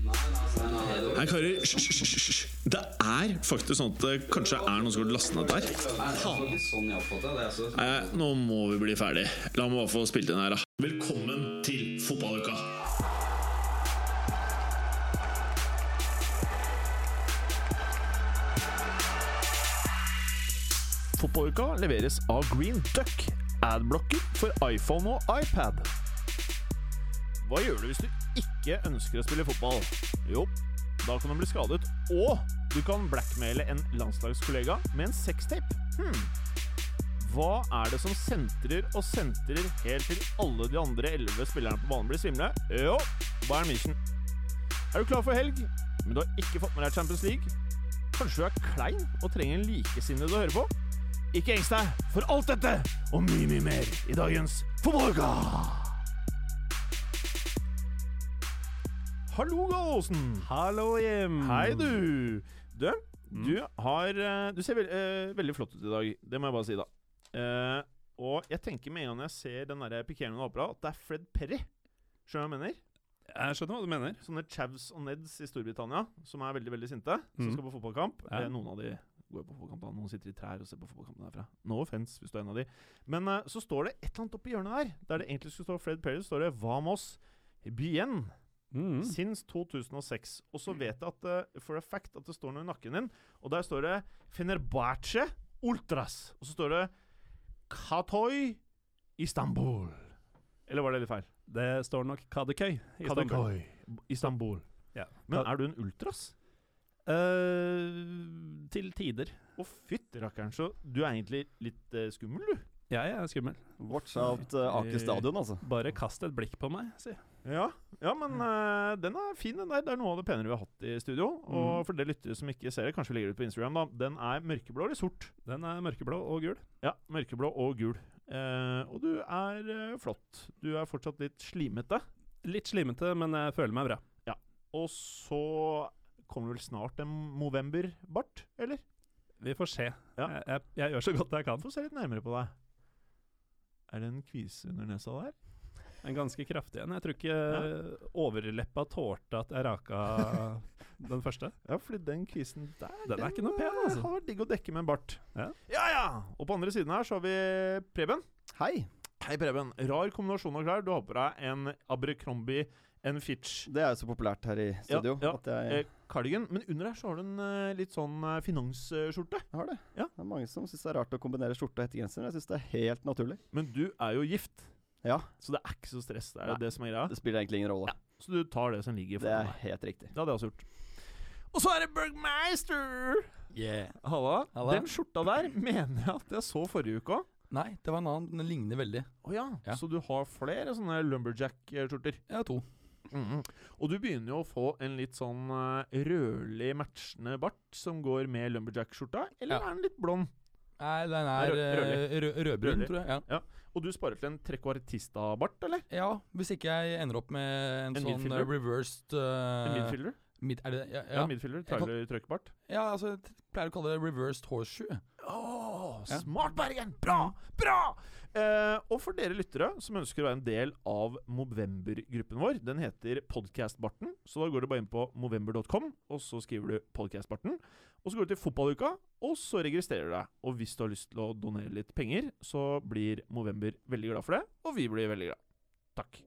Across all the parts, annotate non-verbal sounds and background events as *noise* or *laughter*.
Nei, karer, hysj. Det er faktisk sånn at det kanskje er noen som har lastet ned der. Nei, nå må vi bli ferdig. La meg bare få spilt inn her, da. Velkommen til fotballuka! Fotballuka leveres av Green Duck, adblocker for iPhone og iPad. Hva gjør du hvis du ikke ønsker å spille fotball? Jo, da kan du bli skadet, og du kan blackmaile en landslagskollega med en sextape. Hmm. Hva er det som sentrer og sentrer helt til alle de andre elleve spillerne på banen blir svimle? Jo, Bayern München. Er du klar for helg, men du har ikke fått med deg Champions League? Kanskje du er klein og trenger en likesinnede å høre på? Ikke engst deg for alt dette og mye, mye mer i dagens Fotballuka! Hallo, Gallosen. Hallo, Jim. Hei, du. Du, Mm. du har eh, Du ser veld, uh, veldig flott ut i dag. Det må jeg bare si, da. Uh, og jeg tenker med en gang jeg ser den der pikerende opera, at det er Fred Perry. Skjønner du hva jeg mener? Jeg skjønner hva du mener. Sånne chavs og neds i Storbritannia som er veldig veldig sinte, som Mm. skal på fotballkamp. Ja. Noen av de går på fotballkamp, da. noen sitter i trær og ser på fotballkampen derfra. No offense hvis du er en av de. Men eh, så står det et eller annet oppi hjørnet der, der det egentlig skulle stå Fred Perry, står det Vamos bien Mm. since 2006. Og så vet jeg at uh, for a fact at det står noe i nakken din, og der står det Fenerbahce Ultras. Og så står det Katoy Istanbul. Eller var det litt feil? Det står nok Kadekøy Istanbul. Kadıköy Istanbul. Ja. Men er du en ultras? Uh, til tider. Å, fytti rakkeren, så du er egentlig litt uh, skummel, du. Ja, Jeg er skummel. Watch out uh, Aker stadion, altså. Bare kast et blikk på meg, si. Ja, ja men uh, den er fin, den der. Det er noe av det penere vi har hatt i studio. Og Mm. for dere lyttere som ikke ser det, kanskje legger det ut på Instagram, da. Den er mørkeblå eller sort? Den er mørkeblå og gul. Ja, mørkeblå og gul. Uh, og du er uh, flott. Du er fortsatt litt slimete. Litt slimete, men jeg føler meg bra. Og så kommer vel snart en Movember-bart, eller? Vi får se. Ja. Jeg, jeg, jeg gjør så godt jeg kan. Få se litt nærmere på deg. Er det en kvise under nesa der? En ganske kraftig en. Jeg tror ikke overleppa tålte at jeg raka *laughs* den første. Ja, fordi den kvisen der Den er ikke noe pen, eh, altså. Har vært digg å dekke med en bart. Ja. ja! ja! Og på andre siden her så har vi Preben. Hei! Hei, Preben. Rar kombinasjon av klær. Du har på deg en Abercrombie en Fitch Det er jo så populært her i studio ja. at jeg, eh, cardigan, men under her så har du en eh, litt sånn eh, finansskjorte. jeg har det. Ja. Det er mange som syns det er rart å kombinere skjorte og hettegenser. men Jeg syns det er helt naturlig. Men du er jo gift, Ja, så det er ikke så stress. Det er Nei. det som er greia. det spiller egentlig ingen rolle. Så du tar det som ligger Det er deg. helt riktig. Det hadde jeg også gjort. Og så er det Bergmeister! Yeah. Halla. Halla. Den skjorta der *clears throat* mener jeg at jeg så forrige uke òg. Nei, det var en annen. Den ligner veldig. Å ja. Ja. Så du har flere sånne lumberjack-skjorter? Ja, to. to. -hmm. Og du begynner jo å få en litt sånn eh, rødlig matchende bart som går med lumberjack-skjorta, eller Ja. er den litt blond? Nei, den er Rød- eh, rød, rødbrun, tror jeg. Ja. ja. Og du sparer til en trequartista-bart, eller? ja, hvis ikke jeg ender opp med en, En sånn midfielder? eh, reversed uh, En midfielder? Mid, er det, ja, Ja, ja. midfielder. Trailer trøkkbart. ja, altså jeg pleier å kalle det reversed horseshoe. Ja. smart, Bergen! Bra! Bra! Eh, og for dere lyttere som ønsker å være en del av Movember-gruppen vår, den heter Podcastbarten. Så da går du bare inn på movember.com, og så skriver du Podcastbarten. Og så går du til fotballuka, og så registrerer du deg. Og hvis du har lyst til å donere litt penger, så blir Movember veldig glad for det, og vi blir veldig glad. Takk.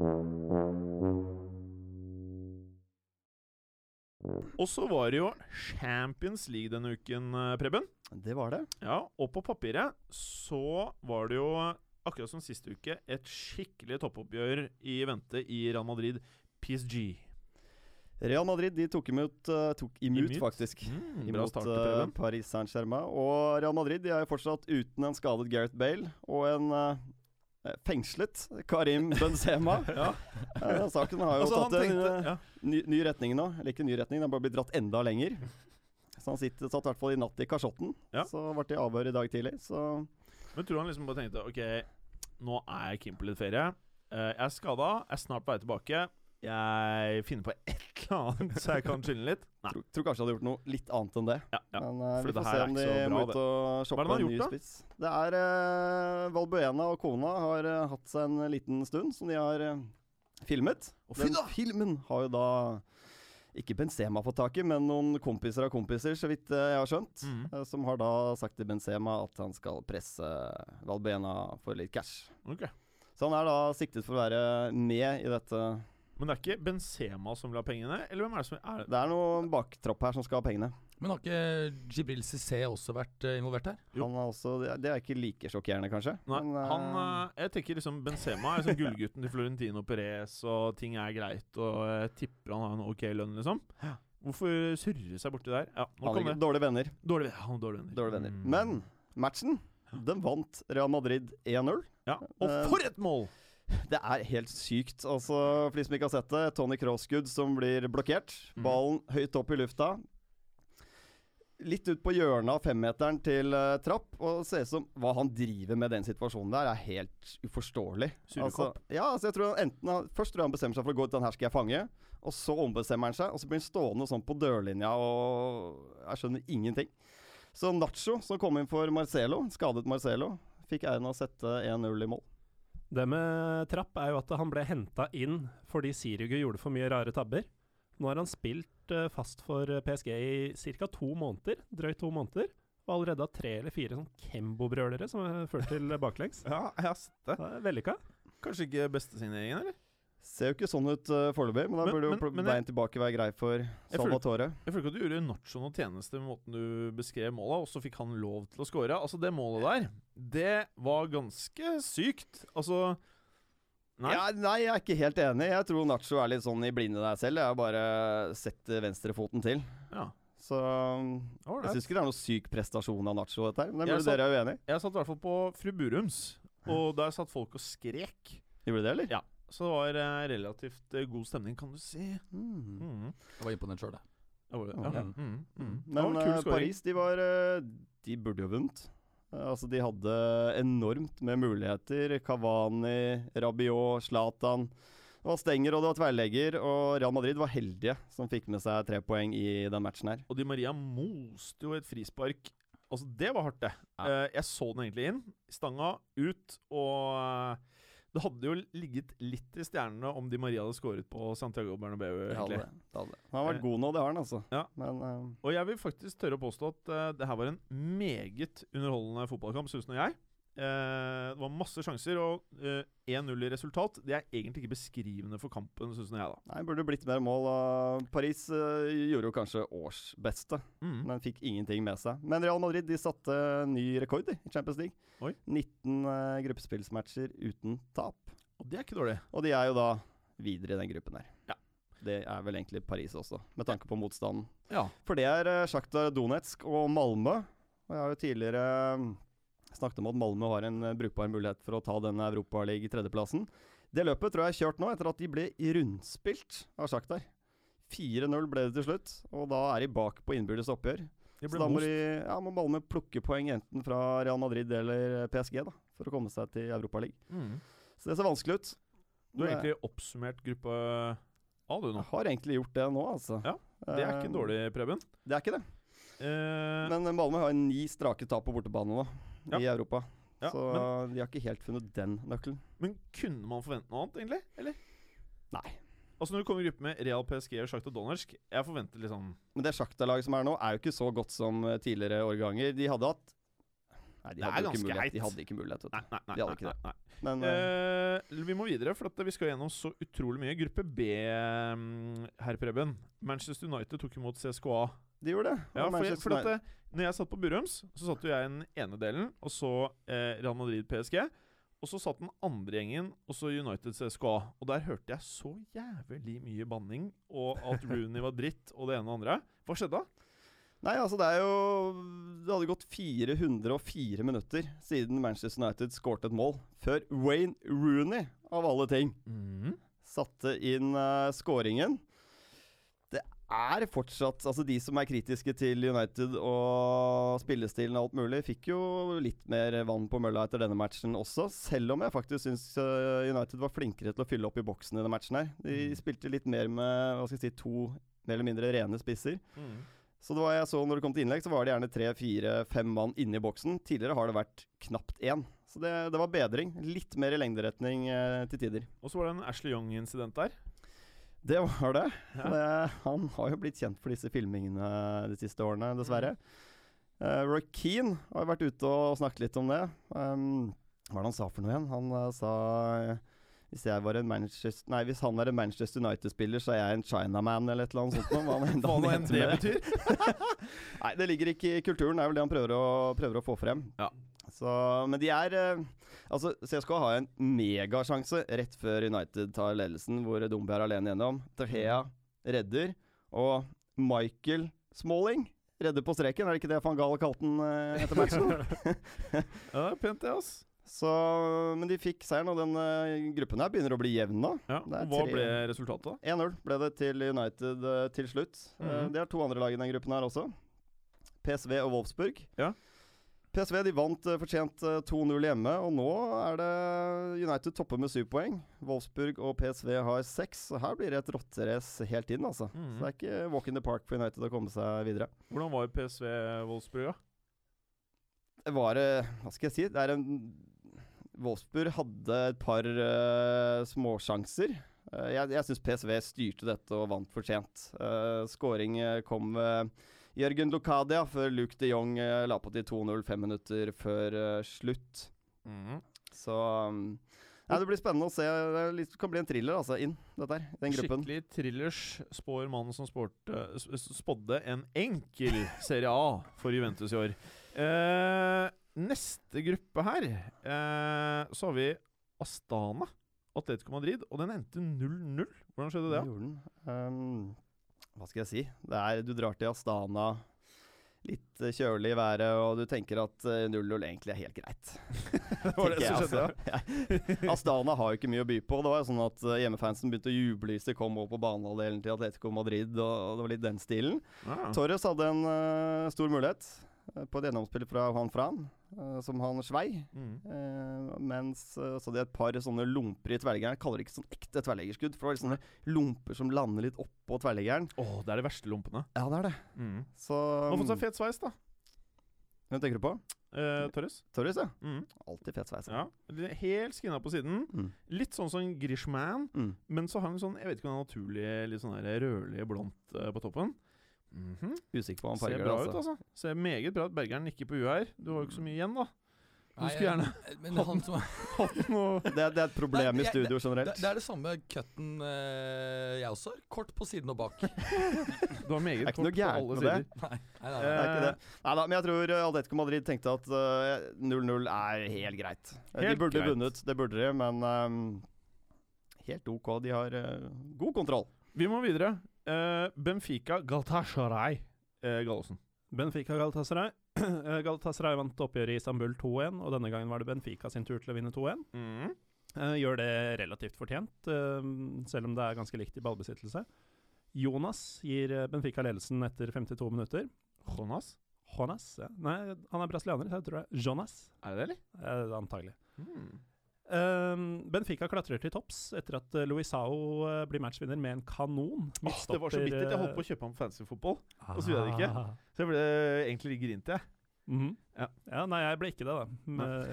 Og så var det jo Champions League denne uken, eh, Preben. Det var det. Ja, og på papiret så var det jo, akkurat som siste uke, et skikkelig toppoppgjør i vente i Real Madrid PSG. Real Madrid de tok imot, eh, tok imot, Imot? faktisk. Mm, Imot eh, Paris Saint-Germain. Og Real Madrid de er fortsatt uten en skadet Gareth Bale og en uh, fengslet Karim Benzema. *laughs* Ja, uh, saken har jo altså tatt tenkte en ja. ny, ny retning nå. Eller ikke ny retning, den har bare blitt dratt enda lenger. Så han sitter, satt i hvert fall i natt i kasjotten. Ja. Så ble det avhør i dag tidlig. Så Men tror han liksom bare tenkte Ok, nå er jeg keen på litt ferie. Eh, jeg er skada, er snart på vei tilbake. Jeg finner på et eller annet så jeg kan chille litt. Nei. tror, tror kanskje jeg hadde gjort noe litt annet enn det. Ja, ja. Men uh, vi får se om de må ut og shoppe en ny spiss. Det er uh, Valbuena og kona har uh, hatt seg en liten stund som de har filmet. Å, Den filmen har jo da ikke Benzema fått tak i, men noen kompiser av kompiser, så vidt eh, jeg har skjønt. Mm. Som har da sagt til Benzema at han skal presse Valbena for litt cash. Okay. Så han er da siktet for å være med i dette. Men det er ikke Benzema som vil ha pengene, eller hvem er det som er Det er noen baktropp her som skal ha pengene. Men har ikke Jibril Cissé også vært eh, involvert her? Jo. Han er også, det er- er ikke like sjokkerende, kanskje. Nei, men, eh, han eh, Jeg tenker liksom Benzema er liksom gullgutten til Florentino Perez, og ting er greit, og jeg tipper han har en ok lønn, liksom. Hvorfor surre seg borti der? Ja, nå han er dårlige venner. Dårlig, han har dårlige venner. Dårlige venner. Mm. Men matchen, den vant Real Madrid 1-0. Ja, Og for et mål! Det er helt sykt. Altså, for de som ikke har sett det, Tony Crossgood som blir blokkert. Mhm. Ballen høyt opp i lufta. Litt ut på hjørnet av femmeteren til uh, Trapp. Og se ser ut som hva han driver med den situasjonen der, er helt uforståelig. Altså, ja, altså jeg tror han enten Først tror jeg han bestemmer seg for å gå ut, den her skal jeg fange. Og så ombestemmer han seg, og så blir han stående sånn på dørlinja og Jeg skjønner ingenting. Så Nacho, som kom inn for Marcelo, skadet Marcelo, fikk æren av å sette 1-0 i mål. Det med Trapp er jo at han ble henta inn fordi Sirigu gjorde for mye rare tabber. Nå har han spilt fast for eh, PSG i ca. to måneder, drøyt to måneder. Og allerede har tre eller fire sånn Kembo-brølere som har ført til *laughs* baklengs. Ja, jeg har sett det. Det er Vellykka. Kanskje ikke bestesigneringen, eller? Ser jo ikke sånn ut uh, foreløpig, men da burde jo men- pl- jeg- veien tilbake være grei for Salvatore. Jeg føler ikke at du gjorde Nacho noen tjeneste med måten du beskrev målet, og så fikk han lov til å score. Altså, det målet der, det var ganske sykt. Altså Nei. Ja, nei, jeg er ikke helt enig. Jeg tror Nacho er litt sånn i blinde der selv. Jeg har bare sett venstrefoten til. Ja. Så Alright. jeg syns ikke det er noe syk prestasjon av Nacho, dette her. Men det Jeg burde dere være uenig i. Jeg satt i hvert fall på Fru Burums, og der satt folk og skrek. Gjorde det, eller? Ja. Så det var eh, relativt eh, god stemning, kan du si. Mm. Mm. Jeg var imponert sjøl, jeg. Ja. Ja. Mm. Mm. Det Men var en kul eh. Paris, de var De burde jo vunnet. Eh, altså, de hadde enormt med muligheter. Cavani, Rabiot, Zlatan. Det var stenger, og det var tverrlegger. Og Real Madrid var heldige som fikk med seg tre poeng i den matchen her. Og Di Maria moste jo et frispark. Altså, det var hardt, det. Ja. Eh, jeg så den egentlig inn. Stanga ut, og eh, det hadde jo ligget litt i stjernene om Di Maria hadde skåret på Santiago Bernabeu. Det hadde det. det hadde. Han har vært Eh, god nå, det har han altså. ja. Men uh... Og jeg vil faktisk tørre å påstå at uh, det her var en meget underholdende fotballkamp, syns og jeg. Eh, det var masse sjanser, og eh, 1-0 i resultat Det er egentlig ikke beskrivende for kampen, syns jeg, da. Nei, burde blitt mer mål. og Paris eh, gjorde jo kanskje årsbeste, Mm. men fikk ingenting med seg. Men Real Madrid de satte ny rekord i Champions League. Oi. 19 uh, gruppespillsmatcher uten tap. Og det er ikke dårlig. Og de er jo da videre i den gruppen der. Ja. Det er vel egentlig Paris også, med tanke på motstanden. Ja. For det er Sjaktar Donetsk og Malmö. Og jeg har jo tidligere eh, snakket om at Malmö har en eh, brukbar mulighet for å ta den Europaliga-tredjeplassen. Det løpet tror jeg er kjørt nå, etter at de ble rundspilt av Sjaktar. 4-0 ble det til slutt, og da er de bak på innbyrdes oppgjør. Så da må, de, ja, må Malmö plukke poeng enten fra Real Madrid eller PSG da, for å komme seg til Europaligaen. Mm. Så det ser vanskelig ut. Du har egentlig oppsummert gruppe A, du nå. Jeg har egentlig gjort det nå, altså. Ja, Det er ikke Eh, dårlig, Preben. Det er ikke det. Uh, Men Malmö har ni strake tap på bortebane nå, Ja. i Europa. ja, så men, de har ikke helt funnet den nøkkelen. men kunne man forvente noe annet, egentlig? Eller? Nei. Altså Når du kommer i gruppe med Real PSG og Sjakta Donetsk Jeg forventer liksom Men det Sjakta-laget som er nå, er jo ikke så godt som eh, tidligere årganger. De hadde hatt Nei, de Det er hadde ikke ganske mulighet. greit. De hadde ikke mulighet, Nei, nei, nei. De hadde ikke det. Men Eh, vi må videre, for at vi skal gjennom så utrolig mye. Gruppe B, mm, herr Preben. Manchester United tok imot CSKA. De gjorde det. Ja, for, jeg, for at, eh, når jeg satt på Burums, så satt jo jeg i den ene delen, og så eh, Real Madrid PSG. Og så satt den andre gjengen, og så United CSKA. Og der hørte jeg så jævlig mye banning, og at Rooney var dritt, og det ene og det andre. Hva skjedde da? Nei, altså det er jo Det hadde gått 404 minutter siden Manchester United skårte et mål, før Wayne Rooney, av alle ting, satte inn uh, skåringen. Er fortsatt Altså, de som er kritiske til United og spillestilen og alt mulig, fikk jo litt mer vann på mølla etter denne matchen også, selv om jeg faktisk syns uh, United var flinkere til å fylle opp i boksen i denne matchen her. De Mm. spilte litt mer med hva skal jeg si, to mer eller mindre rene spisser. Så det var jeg så når det kom til innlegg, så var det gjerne tre, fire, fem mann inne i boksen. Tidligere har det vært knapt én. Så det, det var bedring. Litt mer i lengderetning eh, til tider. Og så var det en Ashley Young-incident der. Det var det. Ja. det. Han har jo blitt kjent for disse filmingene de siste årene, dessverre. Uh, Roy Keane har vært ute og snakket litt om det. Um, hva var det han sa for noe igjen? Han uh, sa hvis, var nei, hvis han er en Manchester United-spiller, så er jeg en Chinaman eller et eller annet sånt. Hva *laughs* enn nå enn det det. betyr. *laughs* Nei, det ligger ikke i kulturen. Det er vel det han prøver å, prøver å få frem. Ja. Så, men de er eh, Altså, CSK har en megasjanse rett før United tar ledelsen, hvor Dumbi er alene gjennom. Tahea redder, og Michael Smalling redder på streken. Er det ikke det van Gahl kalte den eh, etter matchen? *laughs* *laughs* Ja, det er pent, det, ass. Så, men de fikk seieren, og den eh, gruppen her begynner å bli jevn nå. Ja. Og hva tre- ble resultatet, 1-0 ble det til United uh, til slutt. Mm -hmm. uh, det er to andre lag i den gruppen her også. PSV og Wolfsburg. Ja. PSV de vant eh, fortjent eh, 2-0 hjemme, og nå er det United topper med syv poeng. Wolfsburg og PSV har seks, her blir det et rotterace helt inn, altså. Mhm. Så det er ikke walk in the park for United å komme seg videre. Hvordan var PSV Wolfsburg, da? Det var eh, Hva skal jeg si? Det er en Wolfsburg hadde et par uh, småsjanser. Uh, jeg jeg syns PSV styrte dette og vant fortjent. Uh, Skåring kom uh, Jørgen Lokadia før Luke de Jong eh, la på til 2-0 fem minutter før slutt. slutt. Så ja, Det blir spennende å se. Det kan bli en thriller altså, inn, dette her, den gruppen. Skikkelig thrillers spår mannen som spårte, s- s- spådde en enkel Serie A for Juventus i år. Eh, neste gruppe her, eh, så har vi Astana. Atletico Madrid, og den endte 0-0. Hvordan skjedde det? Ja? gjorde den. Um, hva skal jeg si? Det er, du drar til Astana, litt eh, kjølig i været, og du tenker at eh, 0-0 egentlig er helt greit. *laughs* *laughs* Det var det som skjedde, altså. Astana har jo ikke mye å by på. Det var jo sånn at eh, hjemmefansen begynte å juble hvis de kom over på banehalvdelen til Atletico Madrid, og, det var litt den stilen. Ah. Torres hadde en uh, stor mulighet eh, på et gjennomspill fra Juan Fran, eh, som han svei. Mm. Eh, mens eh, så hadde jeg et par sånne lomper i tverrleggeren. Jeg kaller det ikke sånn ekte tverrleggerskudd, for det var litt sånne lomper som lander litt oppå tverrleggeren. Åh, det er de verste lompene. Ja, det er det. Mm. Så Han har fått seg fet sveis, da. Hvem tenker du på? Eh, Torres. Torres, ja. Mm. Alltid fet sveis. Ja. Helt skinna på siden. Mm. Litt sånn som Grishman, Mm. men så har han sånn Jeg vet ikke om han er naturlig litt sånn rødlig blondt eh, på toppen. Mhm. Usikker på hva han Ser bra det, ut, altså. altså. Ser meget bra ut. Bergeren nikker på huet her. Du har jo ikke så mye igjen, da. Du skulle gjerne *laughs* Men han som *laughs* hatt noe Det, er- det er et problem Nei, i studio generelt. det er det samme cutten eh, jeg også har. Kort på siden og bak. *laughs* Du har meget Det er kort på alle sider. Nei, nei, nei, nei. ikke. Neida, men jeg tror eh, Atletico Madrid tenkte at eh, 0-0 er helt greit. Helt de burde greit. vunnet, det burde de, men um, helt OK. De har uh, god kontroll. Vi må videre. Eh, Benfica Galtasharay, uh, Gallosen. Benfica Galatasaray. *clears throat* Eh, Galatasaray vant oppgjøret i Istanbul 2-1, og denne gangen var det Benfica sin tur til å vinne 2-1. Mm. Uh, gjør det relativt fortjent, uh, selv om det er ganske likt i ballbesittelse. Jonas gir Benfica ledelsen etter 52 minutter. Jonas? Jonas? Ja. Nei, han er brasilianer, så jeg tror det er Jonas. Er det det, eller? Uh, antagelig. Mm. Eh, Benfica klatrer til topps etter at uh, Luisao eh, blir matchvinner med en kanon. Åh, det var så bittert. Jeg holdt på å kjøpe ham fancy fotball, ah. og så gjorde jeg det ikke. Ah. så jeg ble egentlig grint, jeg. Mhm. Ja. ja, nei, jeg ble ikke det, da. Med,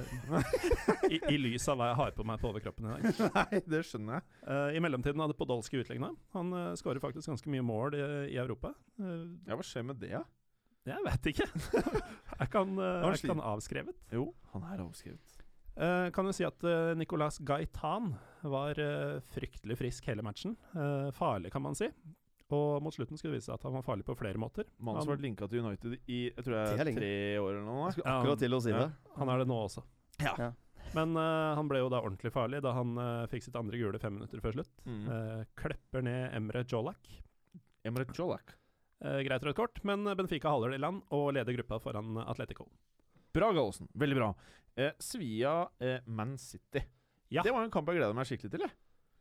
i, I lys av hva jeg har på meg på overkroppen i dag. *laughs* Nei, det skjønner jeg. Uh, I mellomtiden hadde Podolsky utligna. Han uh, skårer faktisk ganske mye mål i, i Europa. Uh, Ja, Hva skjer med det, da? jeg vet ikke. *laughs* er ikke han, uh, han avskrevet? Jo, han er avskrevet. Eh, kan jo si at uh, Nicolas Gaitan var uh, fryktelig frisk hele matchen. Eh, farlig, kan man si. Og mot slutten skulle det vise seg at han var farlig på flere måter. Mannen som har Han, vært linka til United i jeg tror Det er tre år eller noe. Skulle akkurat til å si ja. det. han er det nå også. Ja. Ja. Men han ble jo da ordentlig farlig da han fikk sitt andre gule fem minutter før slutt. Mm. Eh, klepper ned Emre Jolak. Emre Jolak. Eh, greit rødt kort, men Benfica holder det i land og leder gruppa foran Atletico. Bra, Gallosen. Veldig bra. Eh, Svia eh, Man City. Ja. Det var en kamp jeg gleda meg skikkelig til. jeg.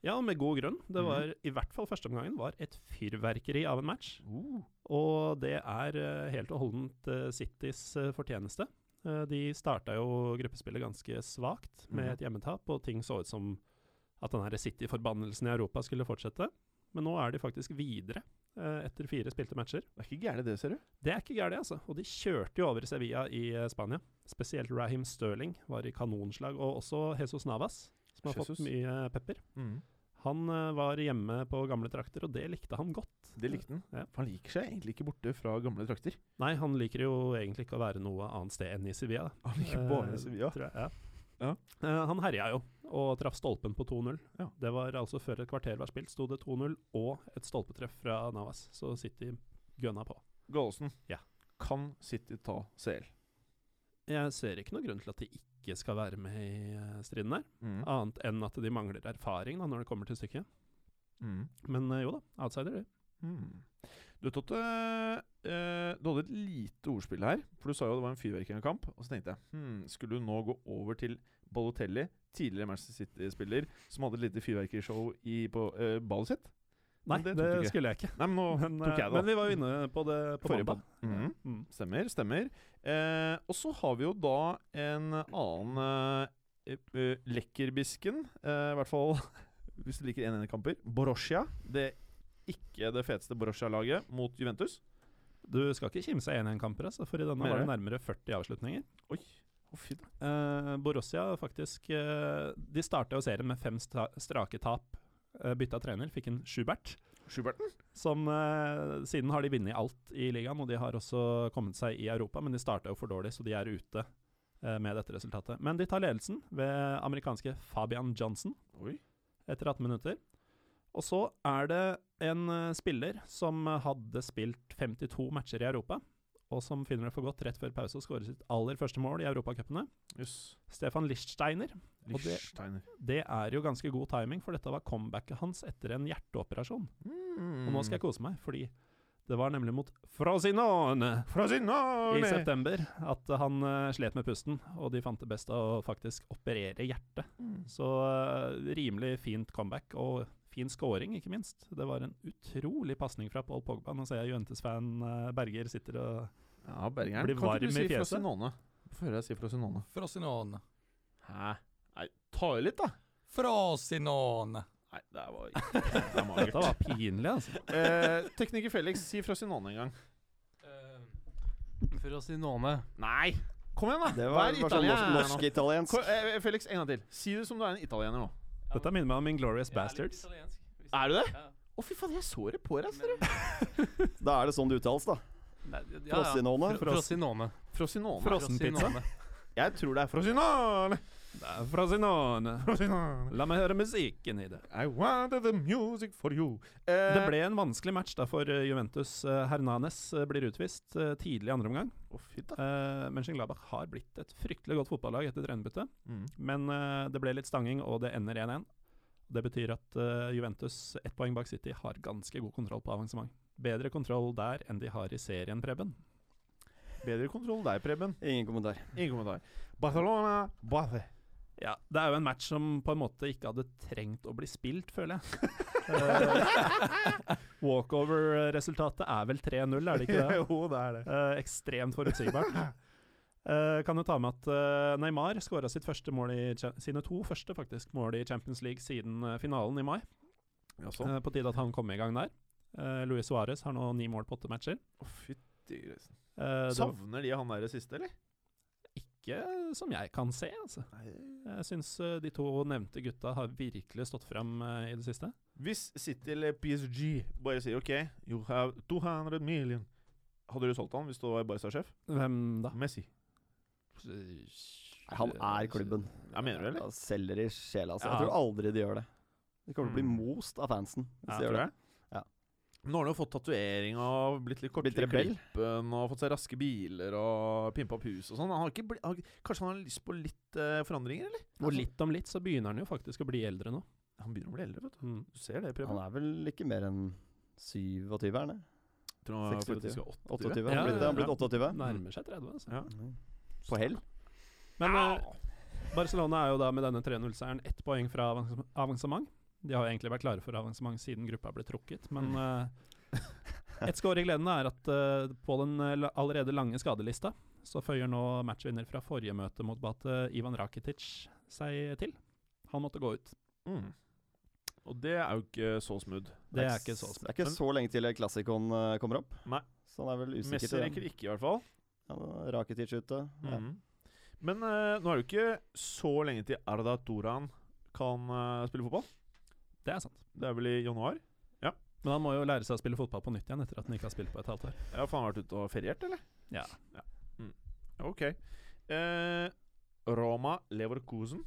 Ja, med god grunn. Det var var i hvert fall førsteomgangen var et fyrverkeri av en match. Uh. Og det er uh, helt og holdent uh, Citys eh, fortjeneste. De starta jo gruppespillet ganske svakt med Mhm. et hjemmetap, og ting så ut som at den City-forbannelsen i Europa skulle fortsette. Men nå er de faktisk videre etter fire spilte matcher. Det er ikke gærent, det, ser du. Det er ikke gærent, altså. Og de kjørte jo over Sevilla i eh, Spania. Spesielt Raheem Sterling var i kanonslag, og også Jesus Navas, som har Jesus. fått mye pepper. Mm. Han eh, var hjemme på gamle trakter, og det likte han godt. Det likte han. Ja. For han liker seg egentlig ikke borte fra gamle trakter. Nei, han liker jo egentlig ikke å være noe annet sted enn i Sevilla. Han liker Eh, bare Sevilla. tror jeg, ja. Ja. Eh, han herja jo, og traff stolpen på 2-0. Ja. Det var altså før et kvarter var spilt, sto det 2-0 og et stolpetreff fra Navas. Så City gønna på. Gallosen. Ja. Kan City ta CL? Jeg ser ikke noen grunn til at de ikke skal være med i eh, striden der, Mm. annet enn at de mangler erfaring da, når det kommer til stykket. Mm. Men eh, jo da, outsider, det. Mm. Du, Totte, eh, du hadde et lite ordspill her. For du sa jo det var en fyrverkerikamp. Og så tenkte jeg hmm, skulle du nå gå over til Balotelli, tidligere Manchester City-spiller, som hadde et lite fyrverkerishow på uh, ballet sitt? Nei, det det, skulle jeg ikke. Nei, men Men, jeg eh, det. men vi var jo inne på det på Forrige mandag. Mm -hmm. Mm. Stemmer, stemmer. Eh, og så har vi jo da en annen eh, eh, lekkerbisken, eh, i hvert fall *laughs* hvis du liker 1-1-kamper. Borussia. Det ikke det feteste Borussia-laget mot Juventus. Du skal ikke kimse av 1-1-kamper, altså, for i denne Mere. var det nærmere 40 avslutninger. Oi, å uh. Eh, Borussia faktisk uh, De starta jo serien med fem strake tap. Uh, bytta trener, fikk en Schubert. Schuberten? Som eh, Siden har de vunnet alt i ligaen, og de har også kommet seg i Europa, men de starta jo for dårlig, så de er ute eh, med dette resultatet. Men de tar ledelsen ved amerikanske Fabian Johnson Oi. etter 18 minutter. Og så er det en eh, spiller som hadde spilt 52 matcher i Europa, og som finner det for godt rett før pause å skårer sitt aller første mål i europacupene. Yes. Stefan Lichtsteiner. Og det- Det er jo ganske god timing, for dette var comebacket hans etter en hjerteoperasjon. Mm. Og nå skal jeg kose meg, fordi det var nemlig mot Frosinone i september at han uh, slet med pusten, og de fant det best å faktisk operere hjertet. Mm. Så uh, rimelig fint comeback, og fin scoring, ikke minst. Det var en utrolig pasning fra Paul Pogba. Nå ser jeg Juventus-fan eh, Berger sitter og Ja, Bergeren. Blir Kan ikke du si? Frosinone? Få høre deg si Frosinone. Frosinone. Hæ? Nei, ta i litt, da. Frosinone. Nei, det var ikke *laughs* Det var. Dette var pinlig, altså. Eh, tekniker Felix, si Frosinone en gang. Frosinone. Nei! Kom igjen, da! Det var, Vær sånn italiener norsk- nå. norsk-italiensk. Eh, Felix, en gang til. Si det som du er en italiener nå. Dette minner meg om Inglorious Bastards. Er du det? Å, fy faen, jeg så det på deg. ser du. *laughs* Da er det sånn det uttales, da. Frosinone. Frosinone. Frosinone. Frossenpizza. Jeg tror det er Frosinone. Det er Frosinone. Frosinone. La meg høre musikken i det. I wanted the music for you. Eh, Det ble en vanskelig match da for eh, Juventus. Eh, Hernanes eh, blir utvist eh, tidlig i andre omgang. Fy da. Uh, Mönchengladbach har blitt et fryktelig godt fotballag etter trenerbyttet. Mm. Men eh, det ble litt stanging, og det ender 1-1. Det betyr at eh, Juventus, ett poeng bak City, har ganske god kontroll på avansement. Bedre kontroll der enn de har i serien, Preben. Bedre kontroll der, Preben. Ingen kommentar. Ingen kommentar. Barcelona, Barce. Ja, Det er jo en match som på en måte ikke hadde trengt å bli spilt, føler jeg. *laughs* Eh, Walkover-resultatet er vel 3-0, er det ikke det? *laughs* jo, det er det. Eh, ekstremt forutsigbart. Eh, kan jo ta med at eh, Neymar skåra sitt første mål i sine to første faktisk mål i Champions League siden eh, finalen i mai. Eh, på tide at han kom i gang der. Uh, Luis Suárez har nå ni mål på åtte matcher. Å, fytti grisen. Uh, Savner de han der siste, eller? ikke som jeg kan se, altså. Nei. Jeg syns uh, de to nevnte gutta har virkelig stått fram i det siste. Hvis City eller PSG bare sier OK, you have 200 million Hadde du solgt han hvis du var Barca-sjef? Hvem da? Messi. Han er klubben. Jeg mener eller? Selger i sjela si. Ja. Jeg tror aldri de gjør det. De kommer til å bli Mm. most av fansen hvis Ja, de gjør det. jeg. Nå har han jo fått tatovering og blitt litt kortere i klippen og fått seg raske biler og pimpa opp hus og sånn. Han har ikke bli, har, kanskje han har lyst på litt uh, forandringer, eller? Og litt om litt så begynner han jo faktisk å bli eldre nå. Han begynner å bli eldre, vet du. Mm. Du ser det, Han er vel ikke mer enn 27, er han det? Tror han 26. faktisk er 28. 28? Ja, Han har blitt, han har ja. blitt 28? Nærmer seg 30, altså. Ja. På hell? Men uh, Barcelona er jo da med denne 3-0-seieren ett poeng fra avans- avansement. De har jo egentlig vært klare for avansement siden gruppa ble trukket, men uh, et skår i gleden er at uh, på den allerede lange skadelista så føyer nå matchvinner fra forrige møte mot Bate, Ivan Rakitic, seg til. Han måtte gå ut. Mm. Og det er jo ikke så smooth. Det er ikke så Det er ikke så lenge til klassikon eh, kommer opp. Nei. Så han er vel usikker Messi rekker ikke, i hvert fall. Ja, Rakitic ute. Ja. Mhm. Men uh, nå er det jo ikke så lenge til Arda Toran kan spille fotball. Det er sant. Det er vel i januar? Ja. Men han må jo lære seg å spille fotball på nytt igjen etter at han ikke har spilt på et halvt år. Ja, for han har vært ute og feriert, eller? Ja. Ok. Eh, Roma Leverkusen.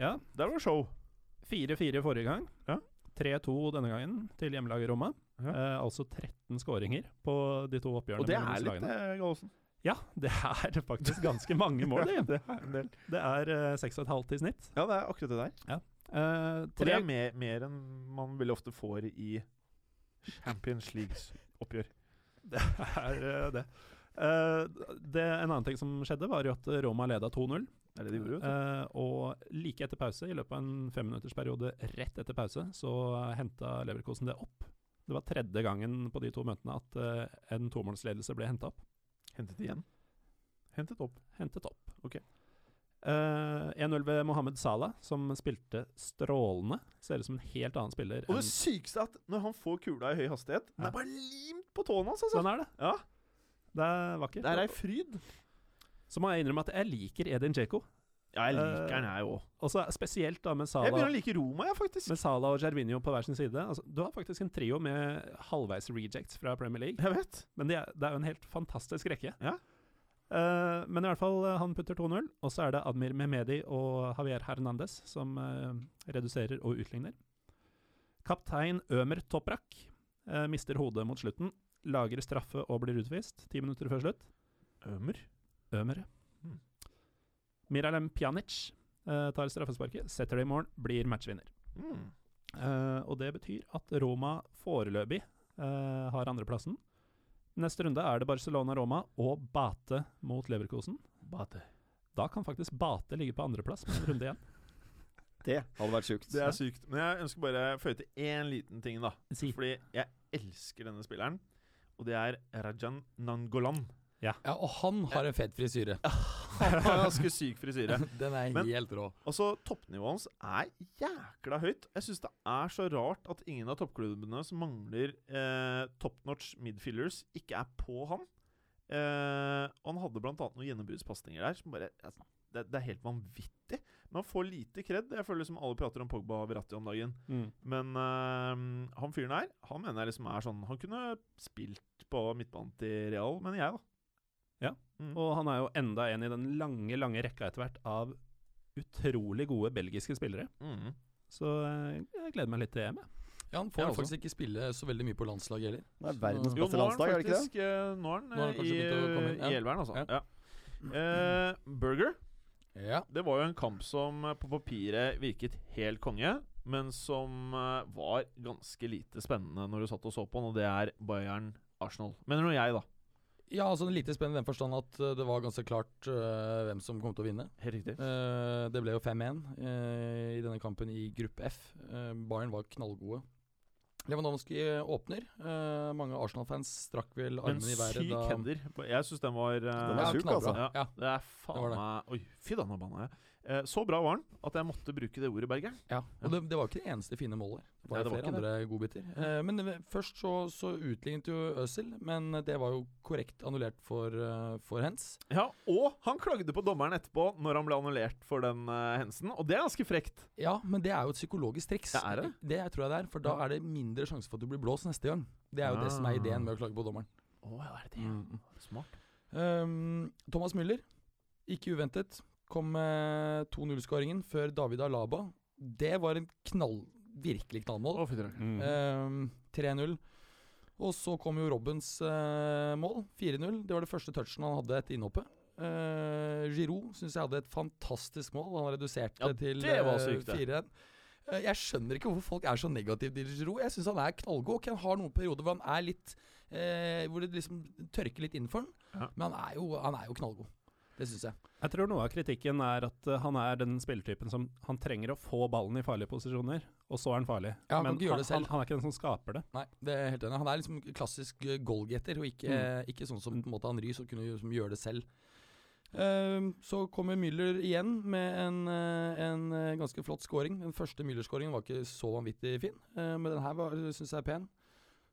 Ja, Der var det show. 4-4 forrige gang. Ja. 3-2 denne gangen til hjemmelaget Roma. Ja. Eh, altså 13 skåringer på de to oppgjørene. Og det er litt, eh, Gallosen. Ja, det er faktisk ganske mange mål, *laughs* det. det er. Det er eh, 6,5 i snitt. Ja, det er akkurat det der. Eh, Og det tre, er mer, mer enn man veldig ofte får i Champions Leagues oppgjør. *laughs* det er eh, det. Uh, det. En annen ting som skjedde, var jo at Roma leda 2-0. Det er det de gjorde. Eh, og like etter pause, i løpet av en femminuttersperiode rett etter pause, så henta Leverkosen det opp. Det var tredje gangen på de to møtene at eh, en tomålsledelse ble henta opp. Hentet igjen. Hentet opp. Hentet opp. Ok. Eh, 1-0 ved Mohammed Salah, som spilte strålende. Ser ut som en helt annen spiller. Og det sykeste er at når han får kula i høy hastighet Den Ja. er bare limt på tåen hans, altså! Sånn er det. Ja, Det er vakkert. Det er ei fryd. Så må jeg innrømme at jeg liker Edin Djeko. Ja, jeg liker liker den, den, jeg òg. Og så spesielt da med Jeg begynner å like Roma, jeg, faktisk. med Salah og Gervinho på hver sin side. Altså, du har faktisk en trio med halvveis rejects fra Premier League. Jeg vet. Men det er, det er jo en helt fantastisk rekke. Ja. Eh, men i hvert fall, eh, han putter 2-0. Og så er det Admir Mehmedi og Javier Hernandez som uh, reduserer og utligner. Kaptein Ømer Toprak uh, mister hodet mot slutten. Lager straffe og blir utvist ti minutter før slutt. Ømer. Ømer. Hmm. Miralem Pjanic tar straffesparket, setter det i mål, blir matchvinner. Mm. Og det betyr at Roma foreløpig har andreplassen. Neste runde er det Barcelona-Roma og Bate mot Leverkosen. Bate. Da kan faktisk Bate ligge på andreplass med en runde igjen. *laughs* Det hadde vært sjukt. Det er sykt. Men jeg ønsker bare å føye til én liten ting, da. Si. Fordi jeg elsker denne spilleren. Og det er Rajan Nangolan. Ja, og han har en fet frisyre. *laughs* Ganske syk frisyre. *laughs* Den er Men- helt rå. Altså, Toppnivået hans er jækla høyt. Jeg syns det er så rart at ingen av toppklubbene som mangler eh, top notch midfillers, ikke er på han. Eh, han hadde bl.a. noen gjennombruddspasninger der som bare altså, det, det er helt vanvittig. Men han får lite kred. Jeg føler liksom alle prater om Pogba og Verratti om dagen. Mm. Men eh, han fyren her, han mener jeg liksom er sånn Han kunne spilt på midtbanen til Real, mener jeg, da. Mm. Og han er jo enda en i den lange, lange rekka etter hvert av utrolig gode belgiske spillere. Mm. Så eh, jeg gleder meg litt til EM. jeg. Ja, Han får faktisk ikke spille så veldig mye på landslaget heller. Det er verdens beste landslag, er det ikke det? faktisk eh, Nå er han, han eh, i, i elveren, altså. Ja. Ja. Eh, Burger, Ja. det var jo en kamp som på papiret virket helt konge, men som var ganske lite spennende når du satt og så på den, og det er Bayern-Arsenal. Mener nå jeg, da. Ja, altså lite spennende i den forstand at eh, det var ganske klart uh, hvem som kom til å vinne. Helt riktig. Uh, det ble jo 5-1 uh, i denne kampen i gruppe F. Uh, Bayern var knallgode. Lewandowski åpner. Eh, mange Arsenal-fans strakk vel armene i været syk hender. Jeg syns den var Den var Ja, sjuk, altså. Ja, Ja. det er faen meg Oi, fy da, nå banna jeg. Eh, så bra var den at jeg måtte bruke det ordet, Berger. Ja, og det, det var ikke det eneste fine målet. Det var, Nei, det var flere andre godbiter. Eh, men først så, så utlignet jo Øzil, men det var jo korrekt annullert for, eh, for Hens. Ja, og han klagde på dommeren etterpå når han ble annullert for den Hensen, og det er ganske frekt. Ja, men det er jo et psykologisk triks. Det er det? Det tror jeg det er, for da er det mindre sjanse for at du blir blåst neste gang. Det er jo det som er ideen med å klage på dommeren. Å, ja, er det det? Smart. Um, Thomas Müller, ikke uventet, kom med 2-0-skåringen før David Alaba. Det var en knall, virkelig knallmål. Oh. Mm. Um, 3-0. Og så kom jo Robbens eh, mål, 4-0. Det var det første touchen han hadde etter innhoppet. Uh, Giroud syns jeg hadde et fantastisk mål. Han reduserte Ja, til det til eh, 4-1. Eh, jeg skjønner ikke hvorfor folk er så negative til Giroud. Jeg syns han er knallgod. Han har noen perioder hvor han er litt eh, Hvor det liksom tørker litt inn for han. Ja. Men han er, jo, han er jo knallgod. Det syns jeg. Jeg tror noe av kritikken er at eh, han er den spilletypen som Han trenger å få ballen i farlige posisjoner, og så er han farlig. Ja, han Men han, han, han er ikke den som skaper det. Nei, det er helt enig. Han er liksom klassisk uh, goalgetter, og ikke, ikke sånn som på en måte han Rys, og kunne liksom gjøre det selv. Ehm, så kommer Müller igjen med en, eh, en eh, ganske flott scoring. Den første Müller-scoringen var ikke så vanvittig fin, eh, men den her syns jeg er pen.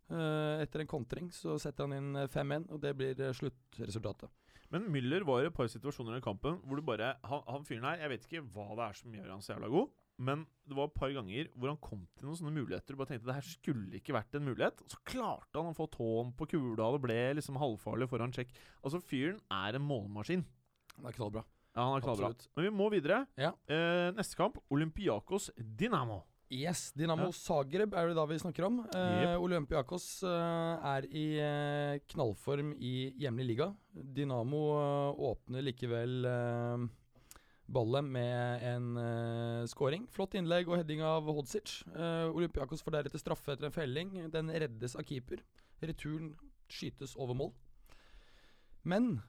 Eh, etter en kontring så setter han inn eh, 5-1, og det blir eh, sluttresultatet. Men Müller var i et par situasjoner i kampen hvor du bare Han, han fyren her, jeg vet ikke hva det er som gjør han så jævla god, men det var et par ganger hvor han kom til noen sånne muligheter og bare tenkte det her skulle ikke vært en mulighet. Og så klarte han å få tåen på kula, og det ble liksom halvfarlig foran sjekk. Altså, fyren er en målmaskin. Han er knallbra. Ja, han er knallbra. Absolutt. Men vi må videre. Ja. Eh, neste kamp, Olympiakos Dynamo. Yes, Dinamo Ja. Zagreb er det da vi snakker om. Eh, Jep. Olympiakos eh, er i eh, knallform i hjemlig liga. Dynamo eh, åpner likevel eh, ballet med en eh, scoring. Flott innlegg og heading av Hodzic. Olympiakos får deretter straffe etter en felling. Den reddes av keeper. Returen skytes over mål. Men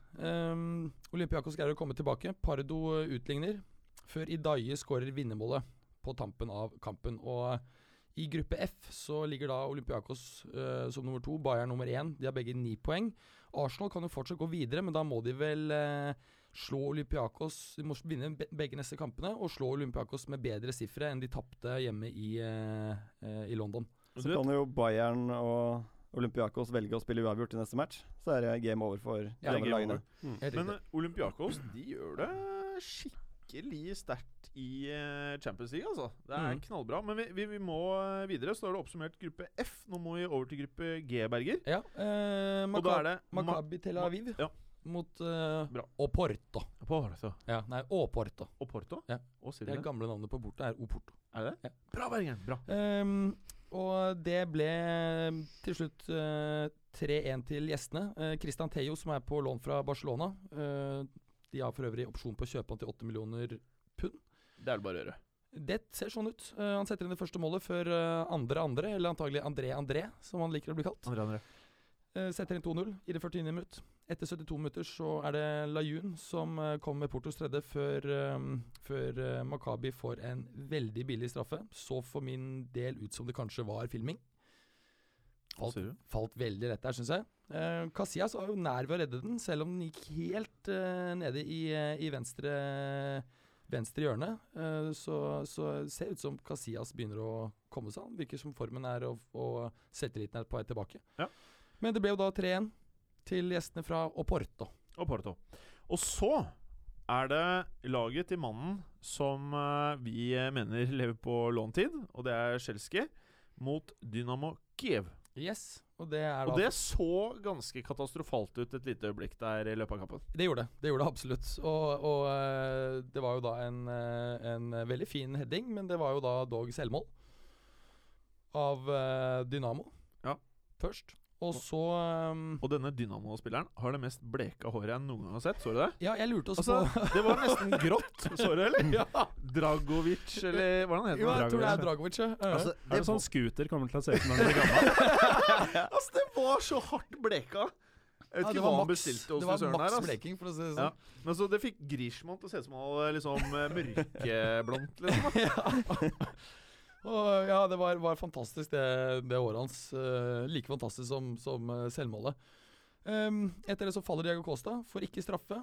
Olympiakos greier å komme tilbake. Pardo utligner, før Idaye skårer vinnermålet på tampen av kampen. Og i gruppe F så ligger da Olympiakos uh, som nummer to, Bayern nummer én. De har begge ni poeng. Arsenal kan jo fortsatt gå videre, men da må de vel uh, slå Olympiakos De må vinne begge neste kampene og slå Olympiakos med bedre sifre enn de tapte hjemme i, uh, eh, i London. Så kan jo Bayern og Olympiakos velge å spille uavgjort i neste match. Så er det game over for de Ja, andre lagene. Mm. Men eh, Olympiakos de gjør det skikkelig sterkt i eh, Champions League, altså. Det er mm. knallbra. Men vi, vi, vi må eh, videre. Så da er det oppsummert gruppe F. Nå må vi over til gruppe G, Berger. ja, eh, Og da er det Ma- Makabi Tel Aviv ja. mot eh, Oporto. Oporto. Porto. Ja, nei, Oporto. Oporto? Ja. Det du det? gamle navnet på Porto er Oporto. Er det? Ja. Bra, Bergen. Bra. Um, og det ble eh, til slutt uh, 3-1 til gjestene. Uh, Christian Theo, som er på lån fra Barcelona eh, De har for øvrig opsjon på å kjøpe han til 8 millioner pund. Det er det bare å gjøre. Det ser sånn ut. Uh, han setter inn det første målet før uh, andre andre, eller antagelig André André, som han liker å bli kalt. Andre, andre. Uh, setter inn 2-0 i det 49. minutt. Etter 72 minutter så er det Layun som uh, kommer med Portos tredje før, eh, før eh, Makabi får en veldig billig straffe. Så for min del ut som det kanskje var filming. Falt, falt veldig rett der, syns jeg. Uh, Casillas var jo nær ved å redde den, selv om den gikk helt uh, nede i, eh, i venstre, venstre hjørne. Uh, så, så ser det ut som Casillas begynner å komme seg. Han virker som formen er og, og selvtilliten er på vei tilbake. Ja. Men det ble jo da 3-1 til gjestene fra Oporto. Oporto. Og så er det laget til mannen som eh, vi eh, mener lever på låntid, og det er Chelsea, mot Dynamo Kiev. Yes, og det Og det så ganske katastrofalt ut et lite øyeblikk der i løpet av kampen. Det gjorde det. Det gjorde det absolutt. Og, og eh, det var jo da en, eh, en veldig fin heading, men det var jo da dog selvmål av eh, Dynamo Ja. først. Og så um... Og denne Dynamo-spilleren har det mest bleka håret jeg noen gang har sett. Så du det? Ja, jeg lurte også Altså, på *laughs* det var nesten grått. Så du det, eller? *laughs* ja. Dragovic, eller hva heter det han? Jo, jeg tror det er Dragovic. Ja. Altså, Er det sånn scooter kommer til å se ut når han blir gammel? *laughs* altså, det var så hardt bleka! Jeg vet Ja, ikke det hva han bestilte hos det var frisøren der. Altså. bleking, for å si det Ja. sånn. Men så det fikk Grishman til å se ut som han hadde liksom eh, mørkeblondt. Liksom. Og ja, det var, var fantastisk det, det året hans. eh, like fantastisk som, som eh, selvmålet. Um, etter det så faller Diego Costa, får ikke straffe.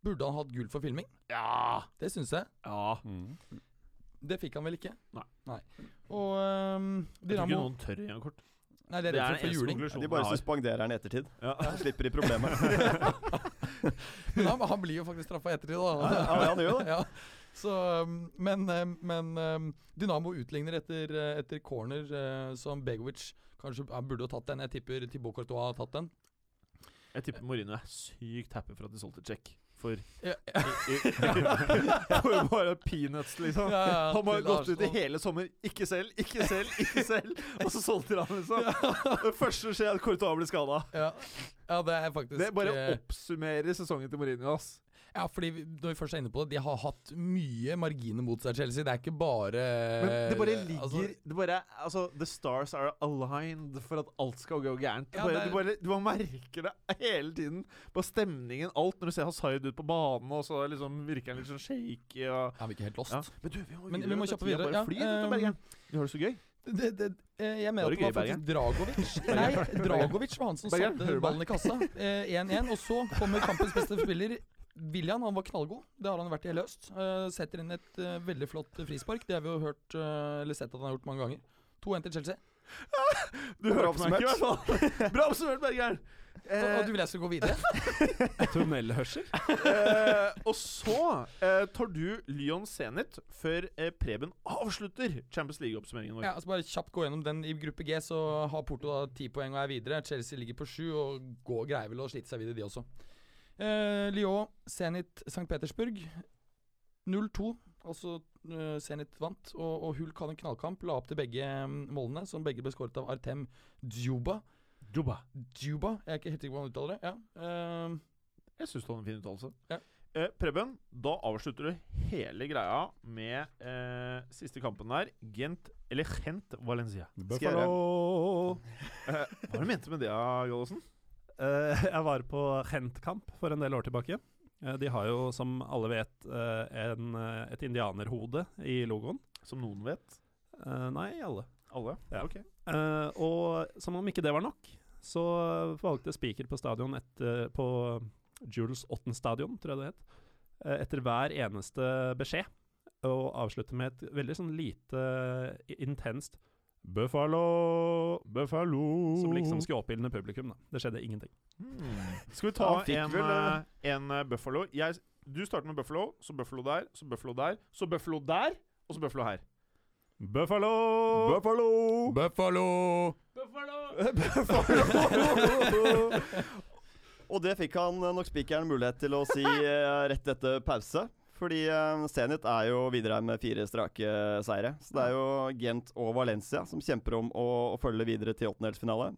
Burde han hatt gull for filming? Ja! Det syns jeg. ja. Det fikk han vel ikke? Nei. Og um, Jeg tror ikke noen tør engang kort. Nei, det er Det redd er for å juling. De bare suspenderer den i ettertid. Ja. Så slipper de problemet. *laughs* Men han, han blir jo faktisk straffa i ettertid, da. Ja, ja, han gjør det. *laughs* Ja. Så, um, men um, men um, Dynamo utligner etter, uh, etter corner uh, som Begovic kanskje burde ha tatt den. Jeg tipper Thibaut Courtois har tatt den. Jeg tipper Mourinho er sykt happy for at de solgte Check. For, Ja, i, i, *laughs* *laughs* for bare peanuts, liksom. Ja, ja, Han har gått ut i hele sommer. Ikke selv, ikke selv, ikke selv. *laughs* Og så solgte han, liksom. Det første som skjer, er at Courtois blir skada. ja. ja, det er faktisk Det bare eh, oppsummerer sesongen til Mourinho. ass Ja, fordi når vi først er inne på det, de har hatt mye marginer mot seg, Chelsea. Det er ikke bare Men det bare ligger altså, det bare, altså, The stars are aligned for at alt skal gå gærent. Ja, bare, det du, bare, du bare merker det hele tiden. På stemningen, alt. Når du ser Hazard ut på banen, og så liksom virker han litt sånn shaky. Og, er ikke helt lost. ja. Men du, vi må, Men vi må kjappe videre, Bare ja. flyr ut Um. Vi har det så gøy. Det, det, eh, jeg mener at det var faktisk Dragovic *laughs* Nei, Dragovic var han som satte ballen i kassa. Eh, 1-1. Og så kommer kampens beste spiller. William han var knallgod. Det har han vært i hele høst. Eh, setter inn et eh, veldig flott frispark. Det har vi jo hørt eh, eller sett at han har gjort mange ganger. 2-1 til Chelsea. *laughs* Du Bra hørte meg ikke, i hvert fall. *laughs* Bra oppsummert, Bergeren. Og, og du vil jeg skal gå videre? *laughs* Tunnelhørsel. Eh, og så eh, tar du Lyon Zenit før eh, Preben avslutter Champions League-oppsummeringen vår. Ja, altså Bare kjapt gå gjennom den. I gruppe G så har Porto da ti poeng og er videre. Chelsea ligger på sju og går, greier vel å slite seg videre, de også. Eh, Lyon, Zenit, St. Petersburg. 0-2. Altså uh, Zenit vant, og, og Hulk hadde en knallkamp. La opp til begge mm, målene, som begge ble skåret av Artem Djuba. Djuba. Djuba, jeg er ikke helt sikker på hvordan han uttaler det. Ja. Uh, Jeg syns det var en fin uttalelse. Ja. Eh, Preben, da avslutter du hele greia med eh, siste kampen der. Gent eller Gent Valencia. Buffalo. Eh, hva mente du med det, Gallosen? Eh, *laughs* jeg var på Hent-kamp for en del år tilbake. Eh, de har jo, som alle vet, eh, en, et indianerhode i logoen. Som noen vet. Nei, alle. Alle? Ja. Ok. Og som om ikke det var nok, så valgte speaker på stadion etter, på Jules Otten stadion, tror jeg det het, etter hver eneste beskjed å avslutte med et veldig sånn lite intenst Buffalo, Buffalo Som liksom skulle oppildne publikum. da. Det skjedde ingenting. Mm. Skal vi ta fikk en, vel, eh, en eh, Buffalo? Jeg, du starter med Buffalo, så Buffalo der, så Buffalo der, så Buffalo der, og så Buffalo her. Buffalo! Buffalo! Buffalo! Buffalo! *laughs* Buffalo! *laughs* Og det fikk han eh, nok spikeren mulighet til å si rett etter pause. Fordi eh, Zenit er jo videre med fire strake seire. Så det er jo Gent og Valencia som kjemper om å, å følge videre til åttendelsfinale.